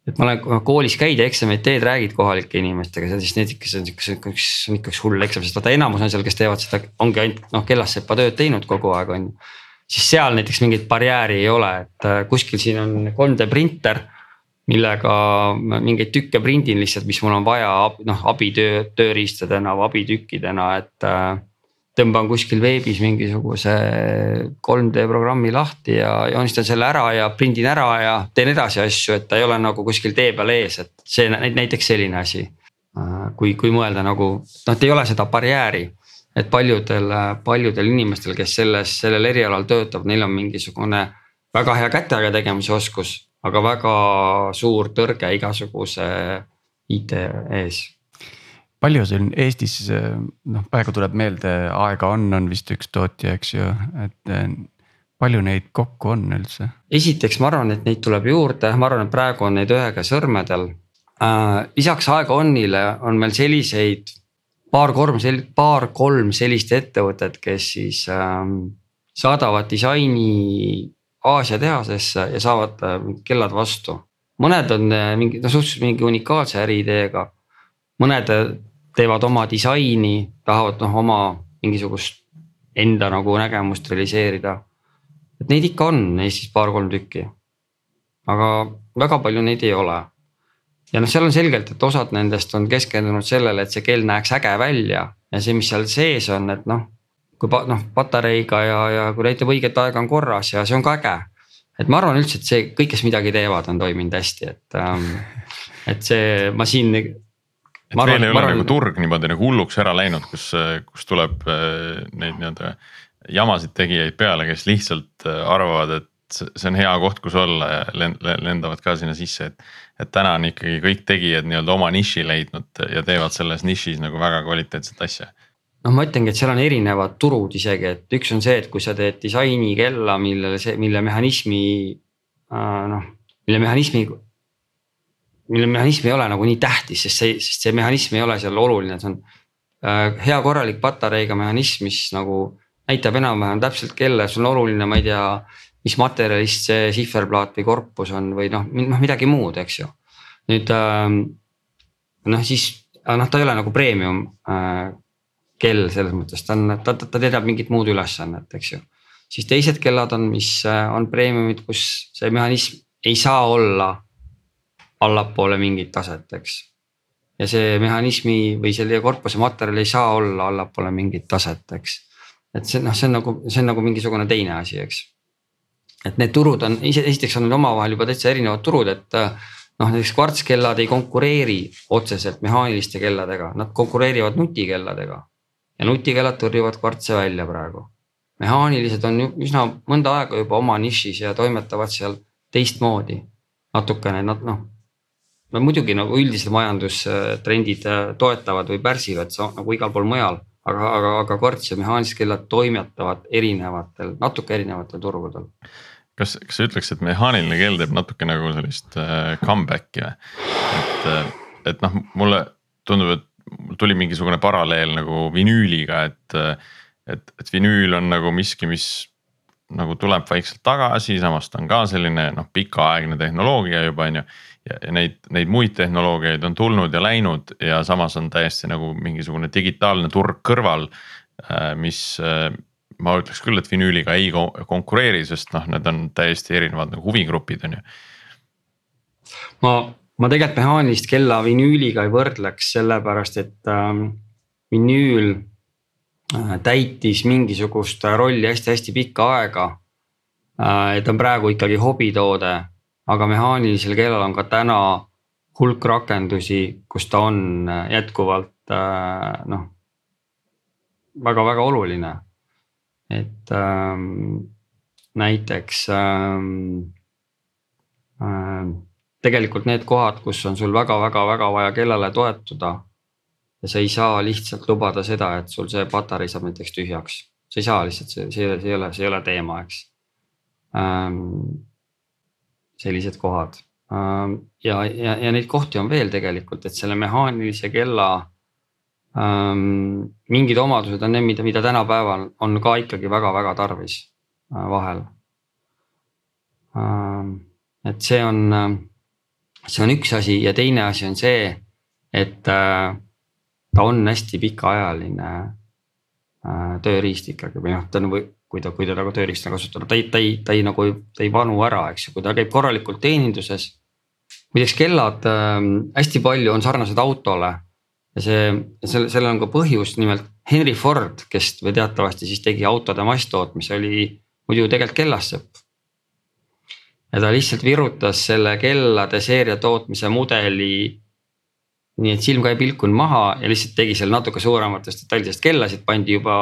et ma olen koolis käid ja eksameid teed, räägid kohalike inimestega, siis need ikka, see on sihuke, see on ikka üks hull eksam, sest vaata enamus on seal, kes teevad seda, ongi ainult noh kellassepa tööd teinud kogu aeg, on ju. Siis seal näiteks mingit barjääri ei ole, et äh, kuskil siin on 3D printer millega mingeid tükke prindin lihtsalt, mis mul on vaja noh abitöö, tööriistadena või abitükkidena, et äh, tõmban kuskil veebis mingisuguse 3D programmi lahti ja joonistan selle ära ja prindin ära ja teen edasi asju, et ta ei ole nagu kuskil tee peal ees, et see näiteks selline asi. kui, kui mõelda nagu noh, et ei ole seda barjääri, et paljudel, paljudel inimestel, kes selles, sellel erialal töötab, neil on mingisugune väga hea kätega tegemise oskus, aga väga suur tõrge igasuguse IT ees palju siin Eestis noh, praegu tuleb meelde, Aega on, on vist üks tootja, eks ju, et eh, palju neid kokku on üldse? esiteks ma arvan, et neid tuleb juurde, ma arvan, et praegu on neid ühe käe sõrmedel äh,. lisaks Aega onile on meil selliseid paar-kolm, paar-kolm sellist ettevõtet, kes siis äh, saadavad disaini Aasia tehasesse ja saavad äh, kellad vastu. mõned on äh, mingi, no suhteliselt mingi unikaalse äriideega mõned teevad oma disaini, tahavad noh oma mingisugust enda nagu nägemust realiseerida. et neid ikka on Eestis paar-kolm tükki. aga väga palju neid ei ole. Ja noh, seal on selgelt, et osad nendest on keskendunud sellele, et see kell näeks äge välja ja see, mis seal sees on, et noh. kui noh patareiga ja, ja kui näitab õiget aega on korras ja see on ka äge. et ma arvan üldse, et see kõik, kes midagi teevad, on toiminud hästi, et ähm,. et see, ma siin et arvan, meil ei ole arvan... nagu turg niimoodi nagu hulluks ära läinud, kus, kus tuleb äh, neid nii-öelda jamasid tegijaid peale, kes lihtsalt äh, arvavad, et see on hea koht, kus olla ja lendavad ka sinna sisse, et. et täna on ikkagi kõik tegijad nii-öelda oma niši leidnud ja teevad selles nišis nagu väga kvaliteetset asja. noh, ma ütlengi, et seal on erinevad turud isegi, et üks on see, et kui sa teed disaini kella, millele see, mille mehhanismi äh, noh, mille mehhanismi. mille mehhanism ei ole nagu nii tähtis, sest see, sest see mehhanism ei ole seal oluline, see on äh, hea korralik patareiga mehhanism, mis nagu näitab enam-vähem täpselt kella, see on oluline, ma ei tea mis materjalist see sihverplaat või korpus on või noh, noh midagi muud, eks ju. nüüd ähm, noh, siis noh, ta ei ole nagu premium äh, kell selles mõttes, ta on, ta, ta täidab mingit muud ülesannet, eks ju. siis teised kellad on, mis äh, on premiumid, kus see mehhanism ei saa olla allapoole mingit taset, eks. ja see mehhanismi või selle korpuse materjal ei saa olla allapoole mingit taset, eks. et see noh, see on nagu, see on nagu mingisugune teine asi, eks et need turud on, esiteks on omavahel juba täitsa erinevad turud, et noh, näiteks kvartskellad ei konkureeri otseselt mehaaniliste kelladega, nad konkureerivad nutikelladega. ja nutikellad tõrjuvad kvartse välja praegu. mehaanilised on üsna mõnda aega juba oma nišis ja toimetavad seal teistmoodi natukene, nad noh. no muidugi nagu üldised majandustrendid äh, toetavad või pärsivad nagu igal pool mujal, aga, aga, aga kvarts ja mehaanilised kellad toimetavad erinevatel, natuke erinevatel turgudel kas, kas sa ütleks, et mehaaniline kell teeb natuke nagu sellist äh, comeback'i või? et, äh, et noh, mulle tundub, et mul tuli mingisugune paralleel nagu vinüüliga, et. Äh, et, et vinüül on nagu miski, mis nagu tuleb vaikselt tagasi, samas ta on ka selline noh, pikaaegne tehnoloogia juba on ju. ja, neid, neid muid tehnoloogiaid on tulnud ja läinud ja samas on täiesti nagu mingisugune digitaalne turg kõrval. mis ma ütleks küll, et vinüüliga ei konkureeri, sest noh, need on täiesti erinevad nagu huvigrupid on ju. ma, ma tegelikult mehaanilist kella vinüüliga ei võrdleks, sellepärast et ähm, vinüül äh, täitis mingisugust rolli hästi-hästi pikka aega äh,. et on praegu ikkagi hobitoode, aga mehaanilisel kellal on ka täna hulk rakendusi, kus ta on jätkuvalt äh, noh väga-väga oluline et ähm, näiteks ähm, äh, tegelikult need kohad, kus on sul väga-väga-väga vaja kellale toetuda. ja sa ei saa lihtsalt lubada seda, et sul see patarei saab näiteks tühjaks, sa ei saa lihtsalt, see, see, see ei ole, see ei ole teema, eks ähm,. sellised kohad ähm, ja, ja, ja neid kohti on veel tegelikult, et selle mehaanilise kella ähm,. mingid omadused on need, mida, mida tänapäeval on ka ikkagi väga-väga tarvis äh, vahel ähm,. et see on, äh, see on üks asi ja teine asi on see, et äh, ta on hästi pikaajaline äh, tööriist ikkagi või noh, ta on või kui ta, kui ta nagu tööriistana kasutada, ta ei, ta ei, ta ei nagu, ta ei vanu ära, eks ju, kui ta käib korralikult teeninduses. muideks kellad äh, hästi palju on sarnased autole ja see, selle, sellel on ka põhjus, nimelt Henry Ford, kes teatavasti siis tegi autode masstootmise, oli muidu tegelikult kellassepp. ja ta lihtsalt virutas selle kellade seeria tootmise mudeli. nii et silm ka ei pilkunud maha ja lihtsalt tegi seal natuke suurematest detailidest kellasid, pandi juba.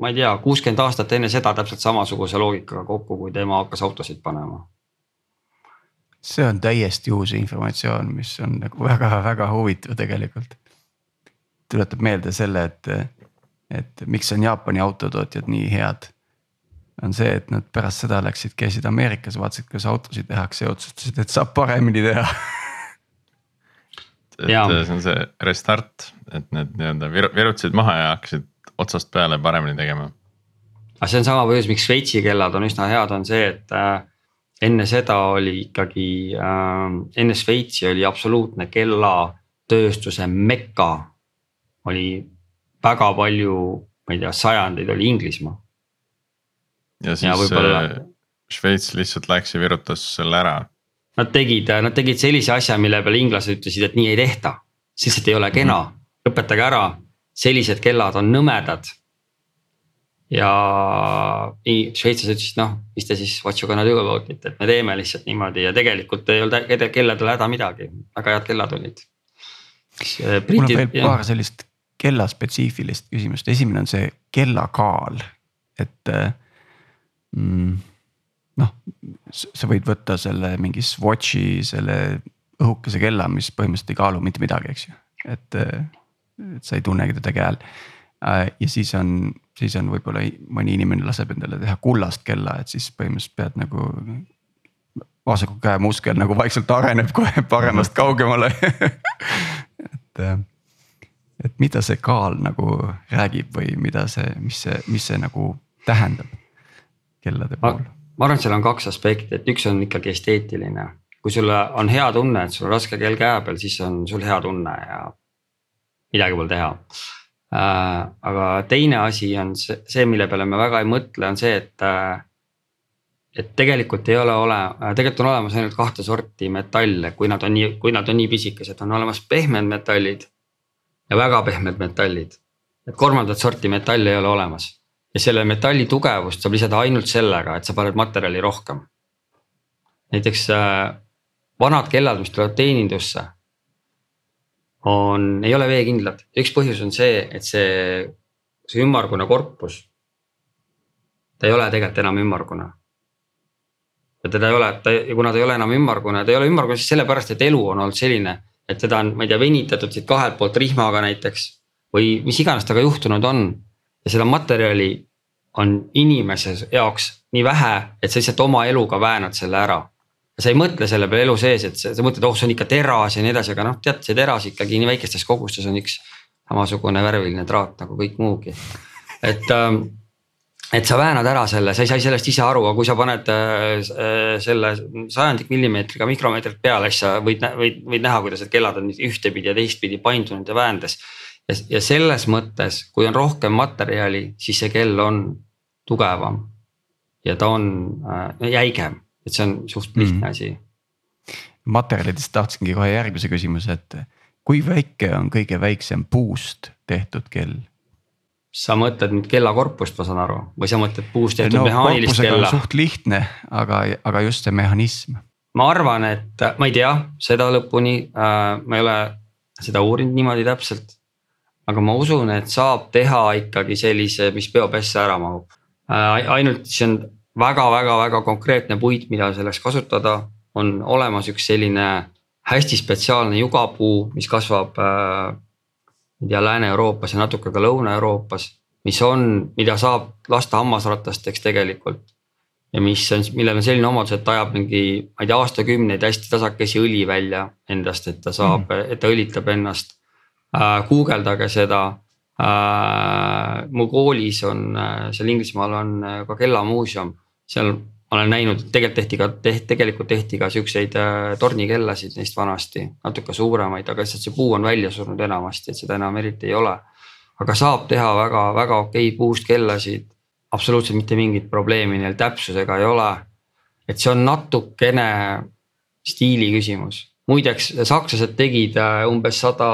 ma ei tea, kuuskümmend aastat enne seda täpselt samasuguse loogikaga kokku, kui tema hakkas autosid panema see on täiesti uus informatsioon, mis on nagu väga-väga huvitav tegelikult. tuletab meelde selle, et, et miks on Jaapani autotootjad nii head. on see, et nad pärast seda läksid, käisid Ameerikas, vaatasid, kuidas autosid tehakse ja otsustasid, et saab paremini teha et ja. see on see restart, et need nii-öelda virutasid maha ja hakkasid otsast peale paremini tegema. aga see on sama põhjus, miks Šveitsi kellad on üsna head, on see, et äh, enne seda oli ikkagi äh,, enne Šveitsi oli absoluutne kellatööstuse meka. oli väga palju, ma ei tea, sajandeid oli Inglismaa. ja siis. Äh, Šveits lihtsalt läks ja virutas selle ära. Nad tegid, nad tegid sellise asja, mille peale inglased ütlesid, et nii ei tehta, lihtsalt ei ole kena mm, -hmm. lõpetage ära, sellised kellad on nõmedad ja nii šveitslased ütlesid, noh, mis te siis what you gonna do about it, et me teeme lihtsalt niimoodi ja tegelikult ei olnud kelladel häda midagi, väga head kellad olid. mul on veel paar sellist kellaspetsiifilist küsimust, esimene on see kella kaal, et mm, noh, sa võid võtta selle mingi Swatchi, selle õhukese kella, mis põhimõtteliselt ei kaalu mitte midagi, eks ju, et, et sa ei tunnegi teda käel. Äh, ja siis on, siis on võib-olla mõni inimene laseb endale teha kullast kella, et siis põhimõtteliselt pead nagu. vasaku käe muskel nagu vaikselt areneb kohe paremast kaugemale et, äh, et mida see kaal nagu räägib või mida see, mis see, mis see nagu tähendab kellade puhul? ma arvan, et seal on kaks aspekti, et üks on ikkagi esteetiline. kui sul on hea tunne, et sul on raske kell käe peal, siis on sul hea tunne ja midagi pole teha. Aga teine asi on see, see, mille peale me väga ei mõtle, on see, et äh, et tegelikult ei ole ole, tegelikult on olemas ainult kahte sorti metalle, kui nad on nii, kui nad on nii pisikesed, on olemas pehmed metallid ja väga pehmed metallid. et kolmandat sorti metalle ei ole olemas ja selle metalli tugevust saab lisada ainult sellega, et sa paned materjali rohkem. näiteks äh, vanad kellad, mis tulevad teenindusse. On, ei ole veekindlad, üks põhjus on see, et see, see ümmargune korpus. ta ei ole tegelikult enam ümmargune. ja teda ei ole, ta ja kuna ta ei ole enam ümmargune, ta ei ole ümmargune siis sellepärast, et elu on olnud selline, et teda on, ma ei tea, venitatud siit kahelt poolt rihmaga näiteks. või mis iganes temaga juhtunud on ja seda materjali on inimese jaoks nii vähe, et sa lihtsalt oma eluga väänad selle ära. Sa ei mõtle selle peale elu sees, et sa, sa mõtled, oh see on ikka teras ja nii edasi, aga noh, tead, see teras ikkagi nii väikestes kogustes on üks samasugune värviline traat nagu kõik muugi. et, ähm, et sa väänad ära selle, sa ei saa sellest ise aru, aga kui sa paned äh, selle sajandik millimeetriga mikromeetrit peale, siis sa võid, võid, võid näha, kuidas need kellad on ühtepidi ja teistpidi paindunud ja väändes ja, ja selles mõttes, kui on rohkem materjali, siis see kell on tugevam ja ta on äh, jäigem, et see on suht lihtne mm. asi. materjalidest tahtsingi kohe järgmise küsimuse, et kui väike on kõige väiksem puust tehtud kell? sa mõtled nüüd kellakorpust, ma saan aru, või sa mõtled puust tehtud no, mehaanilist kella? suht lihtne, aga, aga just see mehhanism. ma arvan, et ma ei tea seda lõpuni äh,, ma ei ole seda uurinud niimoodi täpselt. aga ma usun, et saab teha ikkagi sellise, mis peopessa ära mahub Äh, ainult see on väga-väga-väga konkreetne puit, mida selleks kasutada. on olemas üks selline hästi spetsiaalne jugapuu, mis kasvab äh,. ma ei tea, Lääne-Euroopas ja natuke ka Lõuna-Euroopas, mis on, mida saab lasta hammasratasteks tegelikult. ja mis on, millel on selline omadus, et ta ajab mingi, ma ei tea, aastakümneid hästi tasakesi õli välja endast, et ta saab mm., et ta õlitab ennast äh,. guugeldage seda äh,. mu koolis on äh, seal Inglismaal on äh, ka kellamuuseum, seal ma olen näinud, et tegelikult tehti ka, tegelikult tehti ka siukseid äh, tornikellasid neist vanasti, natuke suuremaid, aga lihtsalt see puu on välja surnud enamasti, et seda enam eriti ei ole. aga saab teha väga-väga okeid puust kellasid, absoluutselt mitte mingit probleemi neil täpsusega ei ole. et see on natukene stiili küsimus, muideks sakslased tegid umbes sada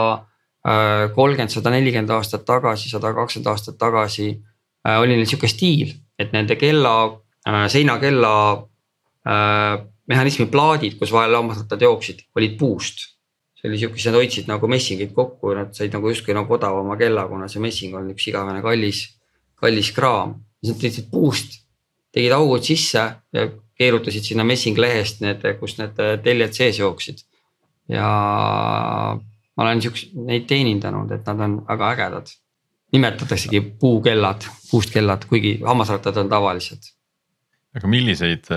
Äh, kolmkümmend, sada nelikümmend aastat tagasi, sada kakskümmend aastat tagasi äh, oli neil sihuke stiil, et nende kella, äh, seinakella mehhanismi plaadid, kus vahel hammasrattad jooksid, olid puust. see oli sihuke, siis nad hoidsid nagu messingid kokku ja nad said nagu justkui nagu odavama kella, kuna see messing on üks igavene kallis, kallis kraam. siis nad tegid puust, tegid augud sisse ja keerutasid sinna messinglehest need, kus need teljed sees jooksid. ja ma olen siukseid, neid teenindanud, et nad on väga ägedad. nimetataksegi puukellad, puust kellad, kuigi hammasrattad on tavalised. Aga milliseid,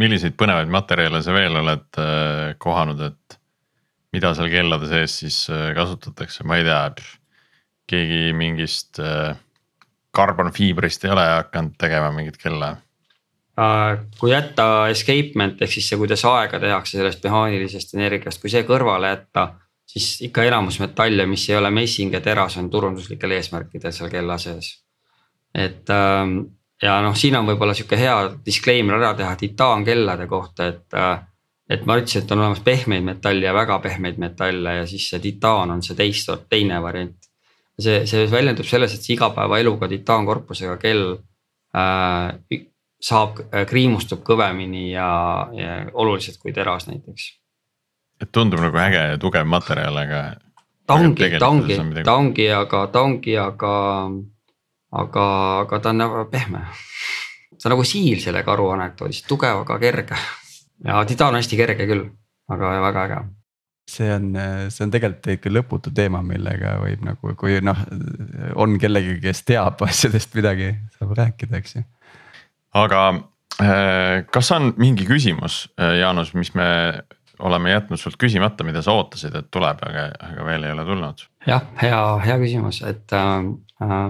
milliseid põnevaid materjale sa veel oled äh, kohanud, et mida seal kellade sees siis äh, kasutatakse, ma ei tea, keegi mingist äh, karbonfiibrist ei ole hakanud tegema mingit kella? kui jätta escapement ehk siis see, kuidas aega tehakse sellest mehaanilisest energiast, kui see kõrvale jätta siis ikka enamus metalle, mis ei ole messing ja teras, on turunduslikel eesmärkidel seal kella sees. et ähm, ja noh, siin on võib-olla sihuke hea disclaimer ära teha titaankellade kohta, et. Äh, et ma ütlesin, et on olemas pehmeid metalle ja väga pehmeid metalle ja siis see titaan on see teist, teine variant. see, see väljendub selles, et see igapäevaeluga titaankorpusega kell äh, saab, äh, kriimustub kõvemini ja, ja oluliselt kui teras näiteks et tundub nagu äge ja tugev materjal, aga. ta ongi, ta ongi, ta ongi, aga ta ongi, aga, aga, aga ta on nagu pehme. see on nagu siil selle karu anekdoodis, tugev, aga kerge. ja titaan on hästi kerge küll, aga väga äge see on, see on tegelikult ikka lõputu teema, millega võib nagu, kui noh, on kellegi, kes teab asjadest midagi, saab rääkida, eks ju. aga äh, kas on mingi küsimus, äh, Jaanus, mis me oleme jätnud sult küsimata, mida sa ootasid, et tuleb, aga, aga veel ei ole tulnud? jah, hea, hea küsimus, et äh, äh,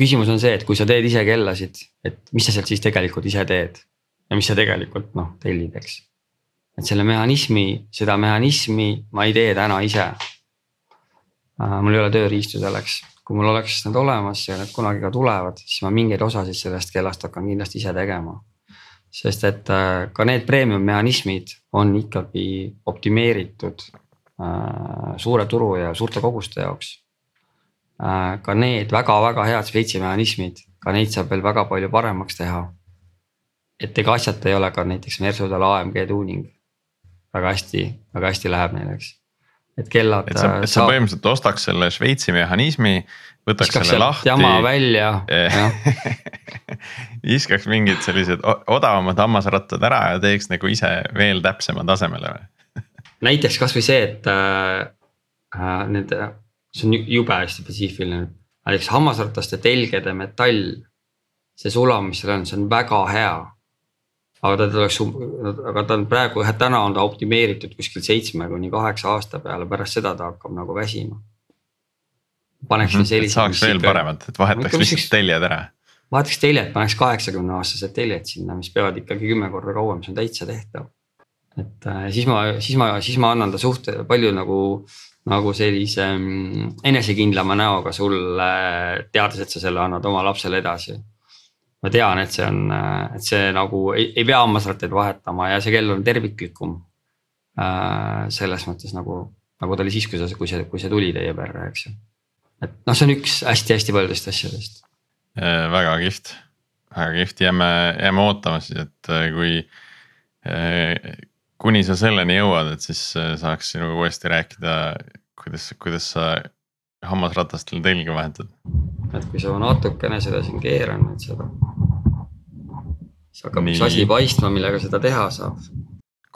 küsimus on see, et kui sa teed ise kellasid, et mis sa sealt siis tegelikult ise teed ja mis sa tegelikult noh tellid, eks et selle mehhanismi, seda mehhanismi ma ei tee täna ise. Äh, mul ei ole tööriistu selleks, kui mul oleks need olemas ja need kunagi ka tulevad, siis ma mingeid osasid sellest kellast hakkan kindlasti ise tegema. sest et äh, ka need premium mehhanismid on ikkagi optimeeritud äh, suure turu ja suurte koguste jaoks. Ka need väga-väga head Šveitsi mehhanismid, ka neid saab veel väga palju paremaks teha. et ega asjata ei ole ka näiteks Mersudel AMG tuuning väga hästi, väga hästi läheb neil, eks. et kellad. et sa, et sa põhimõtteliselt ostaks selle Šveitsi mehhanismi, võtaks selle lahti. jama välja viskaks mingid sellised odavamad hammasrattad ära ja teeks nagu ise veel täpsema tasemele või? näiteks kasvõi see, et äh, äh need, see on jube hästi spetsiifiline, näiteks hammasrataste telgede metall. see sulam, mis seal on, see on väga hea aga ta tuleks, aga ta on praegu täna on ta optimeeritud kuskil seitsme kuni kaheksa aasta peale, pärast seda ta hakkab nagu väsima. paneksin mm -hmm, sellise. saaks veel paremat, et vahetaks lihtsalt teljed ära. vahetaks teljed, paneks kaheksakümne aastased teljed sinna, mis peavad ikkagi kümme korda kauem, see on täitsa tehtav. et äh, siis ma, siis ma, siis ma annan ta suht palju nagu, nagu sellise mm, enesekindlama näoga sulle, teades, et sa selle annad oma lapsele edasi ma tean, et see on, et see nagu ei, ei pea hammasrattaid vahetama ja see kell on terviklikum äh,. selles mõttes nagu, nagu ta oli siis, kui see, kui see, kui see tuli teie perre, eks ju. et noh, see on üks hästi-hästi paljudest asjadest äh,. väga kihvt, väga kihvt, jääme, jääme ootama siis, et äh, kui äh,. Kuni sa selleni jõuad, et siis äh, saaks sinuga uuesti rääkida, kuidas, kuidas sa hammasratastele telge vahetad et kui sa natukene seda siin keeran, et seda. siis hakkab Nii. üks asi paistma, millega seda teha saab.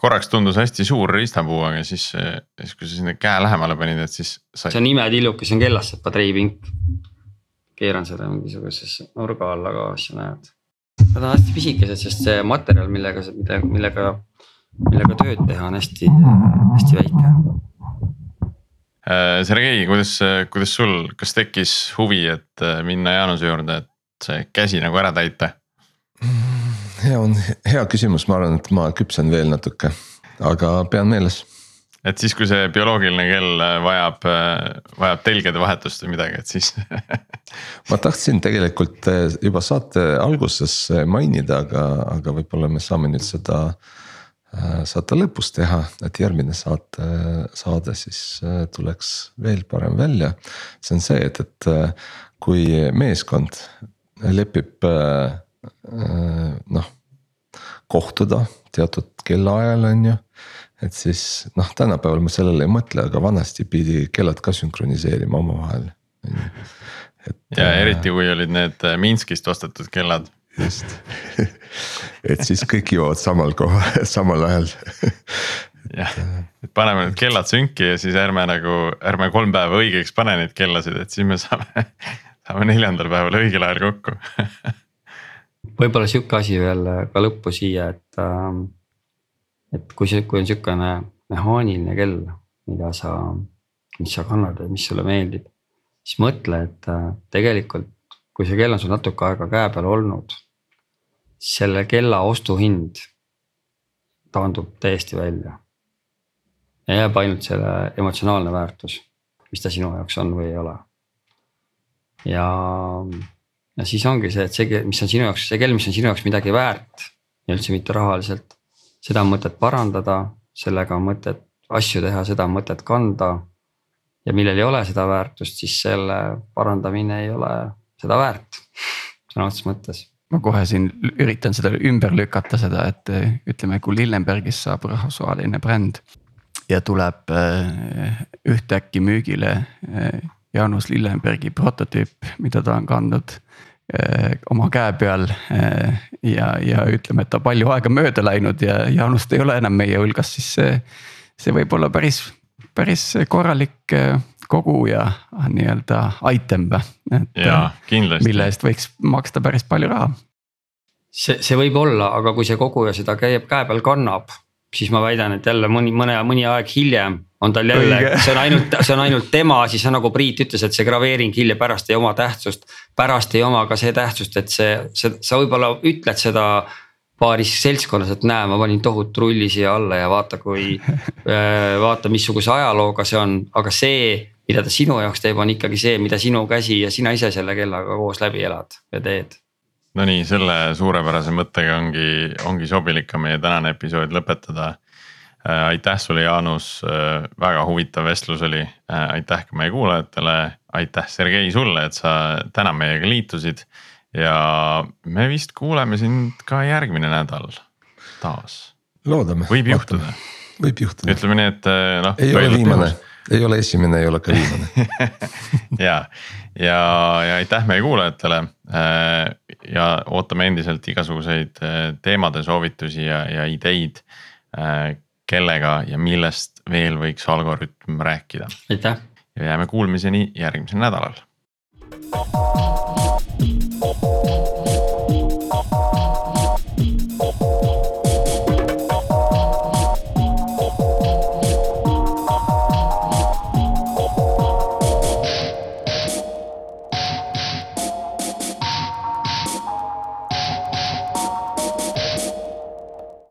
korraks tundus hästi suur riistapuu, aga siis, siis kui sa sinna käe lähemale panid, et siis sai.... see on imetilluke, see on kellassepa treipink. keeran seda mingisugusesse nurga alla ka, sa näed. Nad on hästi pisikesed, sest see materjal, millega, millega, millega tööd teha on hästi, hästi väike Äh, Sergei, kuidas, kuidas sul, kas tekkis huvi, et äh, minna Jaanuse juurde, et see käsi nagu ära täita? hea on, hea küsimus, ma arvan, et ma küpsen veel natuke, aga pean meeles. et siis, kui see bioloogiline kell äh, vajab, vajab telgede vahetust või midagi, et siis ma tahtsin tegelikult juba saate alguses mainida, aga, aga võib-olla me saame nüüd seda Äh, saate lõpus teha, et järgmine saate, saade siis äh, tuleks veel parem välja. see on see, et, et äh, kui meeskond lepib noh, kohtuda teatud kellaajal, on ju. et siis noh, tänapäeval ma sellele ei mõtle, aga vanasti pidi kellad ka sünkroniseerima omavahel. ja eriti, kui olid need Minskist ostetud kellad just et siis kõik jõuavad samal kohal, samal ajal. jah, et paneme need kellad sünki ja siis ärme nagu, ärme kolm päeva õigeks pane neid kellasid, et siis me saame, saame neljandal päeval õigel ajal kokku võib-olla sihuke asi veel ka lõppu siia, et, ähm, et kui see, kui on sihukene mehaaniline kell, mida sa, mis sa kannad ja mis sulle meeldib. siis mõtle, et äh, tegelikult, kui see kell on sul natuke aega käe peal olnud selle kella ostuhind taandub täiesti välja. ja jääb ainult selle emotsionaalne väärtus, mis ta sinu jaoks on või ei ole. ja, ja siis ongi see, et see, mis on sinu jaoks, see kell, mis on sinu jaoks midagi väärt ja üldse mitte rahaliselt. seda on mõtet parandada, sellega on mõtet asju teha, seda on mõtet kanda. ja millel ei ole seda väärtust, siis selle parandamine ei ole seda väärt sõna otseses mõttes ma kohe siin üritan seda ümber lükata, seda, et eh, ütleme, kui Lillenbergist saab rahvusvaheline bränd. ja tuleb eh, ühtäkki müügile eh, Jaanus Lillenbergi prototüüp, mida ta on kandnud oma käe peal. ja, ja ütleme, et ta palju aega mööda läinud ja Jaanust ei ole enam meie hulgas, siis see, see võib olla päris, päris korralik koguja nii-öelda item. jaa, kindlasti. mille eest võiks maksta päris palju raha. see, see võib olla, aga kui see koguja seda käib käe peal kannab, siis ma väidan, et jälle mõni, mõne, mõni aeg hiljem on tal jälle, see on ainult, see on ainult tema, siis on nagu Priit ütles, et see graveering hiljem pärast ei oma tähtsust. pärast ei oma ka see tähtsust, et see, see, sa võib-olla ütled seda paaris seltskonnas, et näe, ma panin tohutu rulli siia alla ja vaata, kui äh, vaata, missuguse ajalooga see on, aga see, mida ta sinu jaoks teeb, on ikkagi see, mida sinu käsi ja sina ise selle kellaga koos läbi elad ja teed. Nonii, selle suurepärase mõttega ongi, ongi sobilik ka meie tänane episood lõpetada Äh, aitäh sulle, Jaanus, äh, väga huvitav vestlus oli, äh, aitäh ka meie kuulajatele, aitäh, Sergei sulle, et sa täna meiega liitusid. ja me vist kuuleme sind ka järgmine nädal taas. loodame. võib juhtuda. võib juhtuda. ütleme nii, et noh. ei ole viimane, ei ole esimene, ei ole ka viimane ja, ja, ja aitäh meie kuulajatele. ja ootame endiselt igasuguseid teemade soovitusi ja, ja ideid kellega ja millest veel võiks Algorütm rääkida. aitäh. ja jääme kuulmiseni järgmisel nädalal.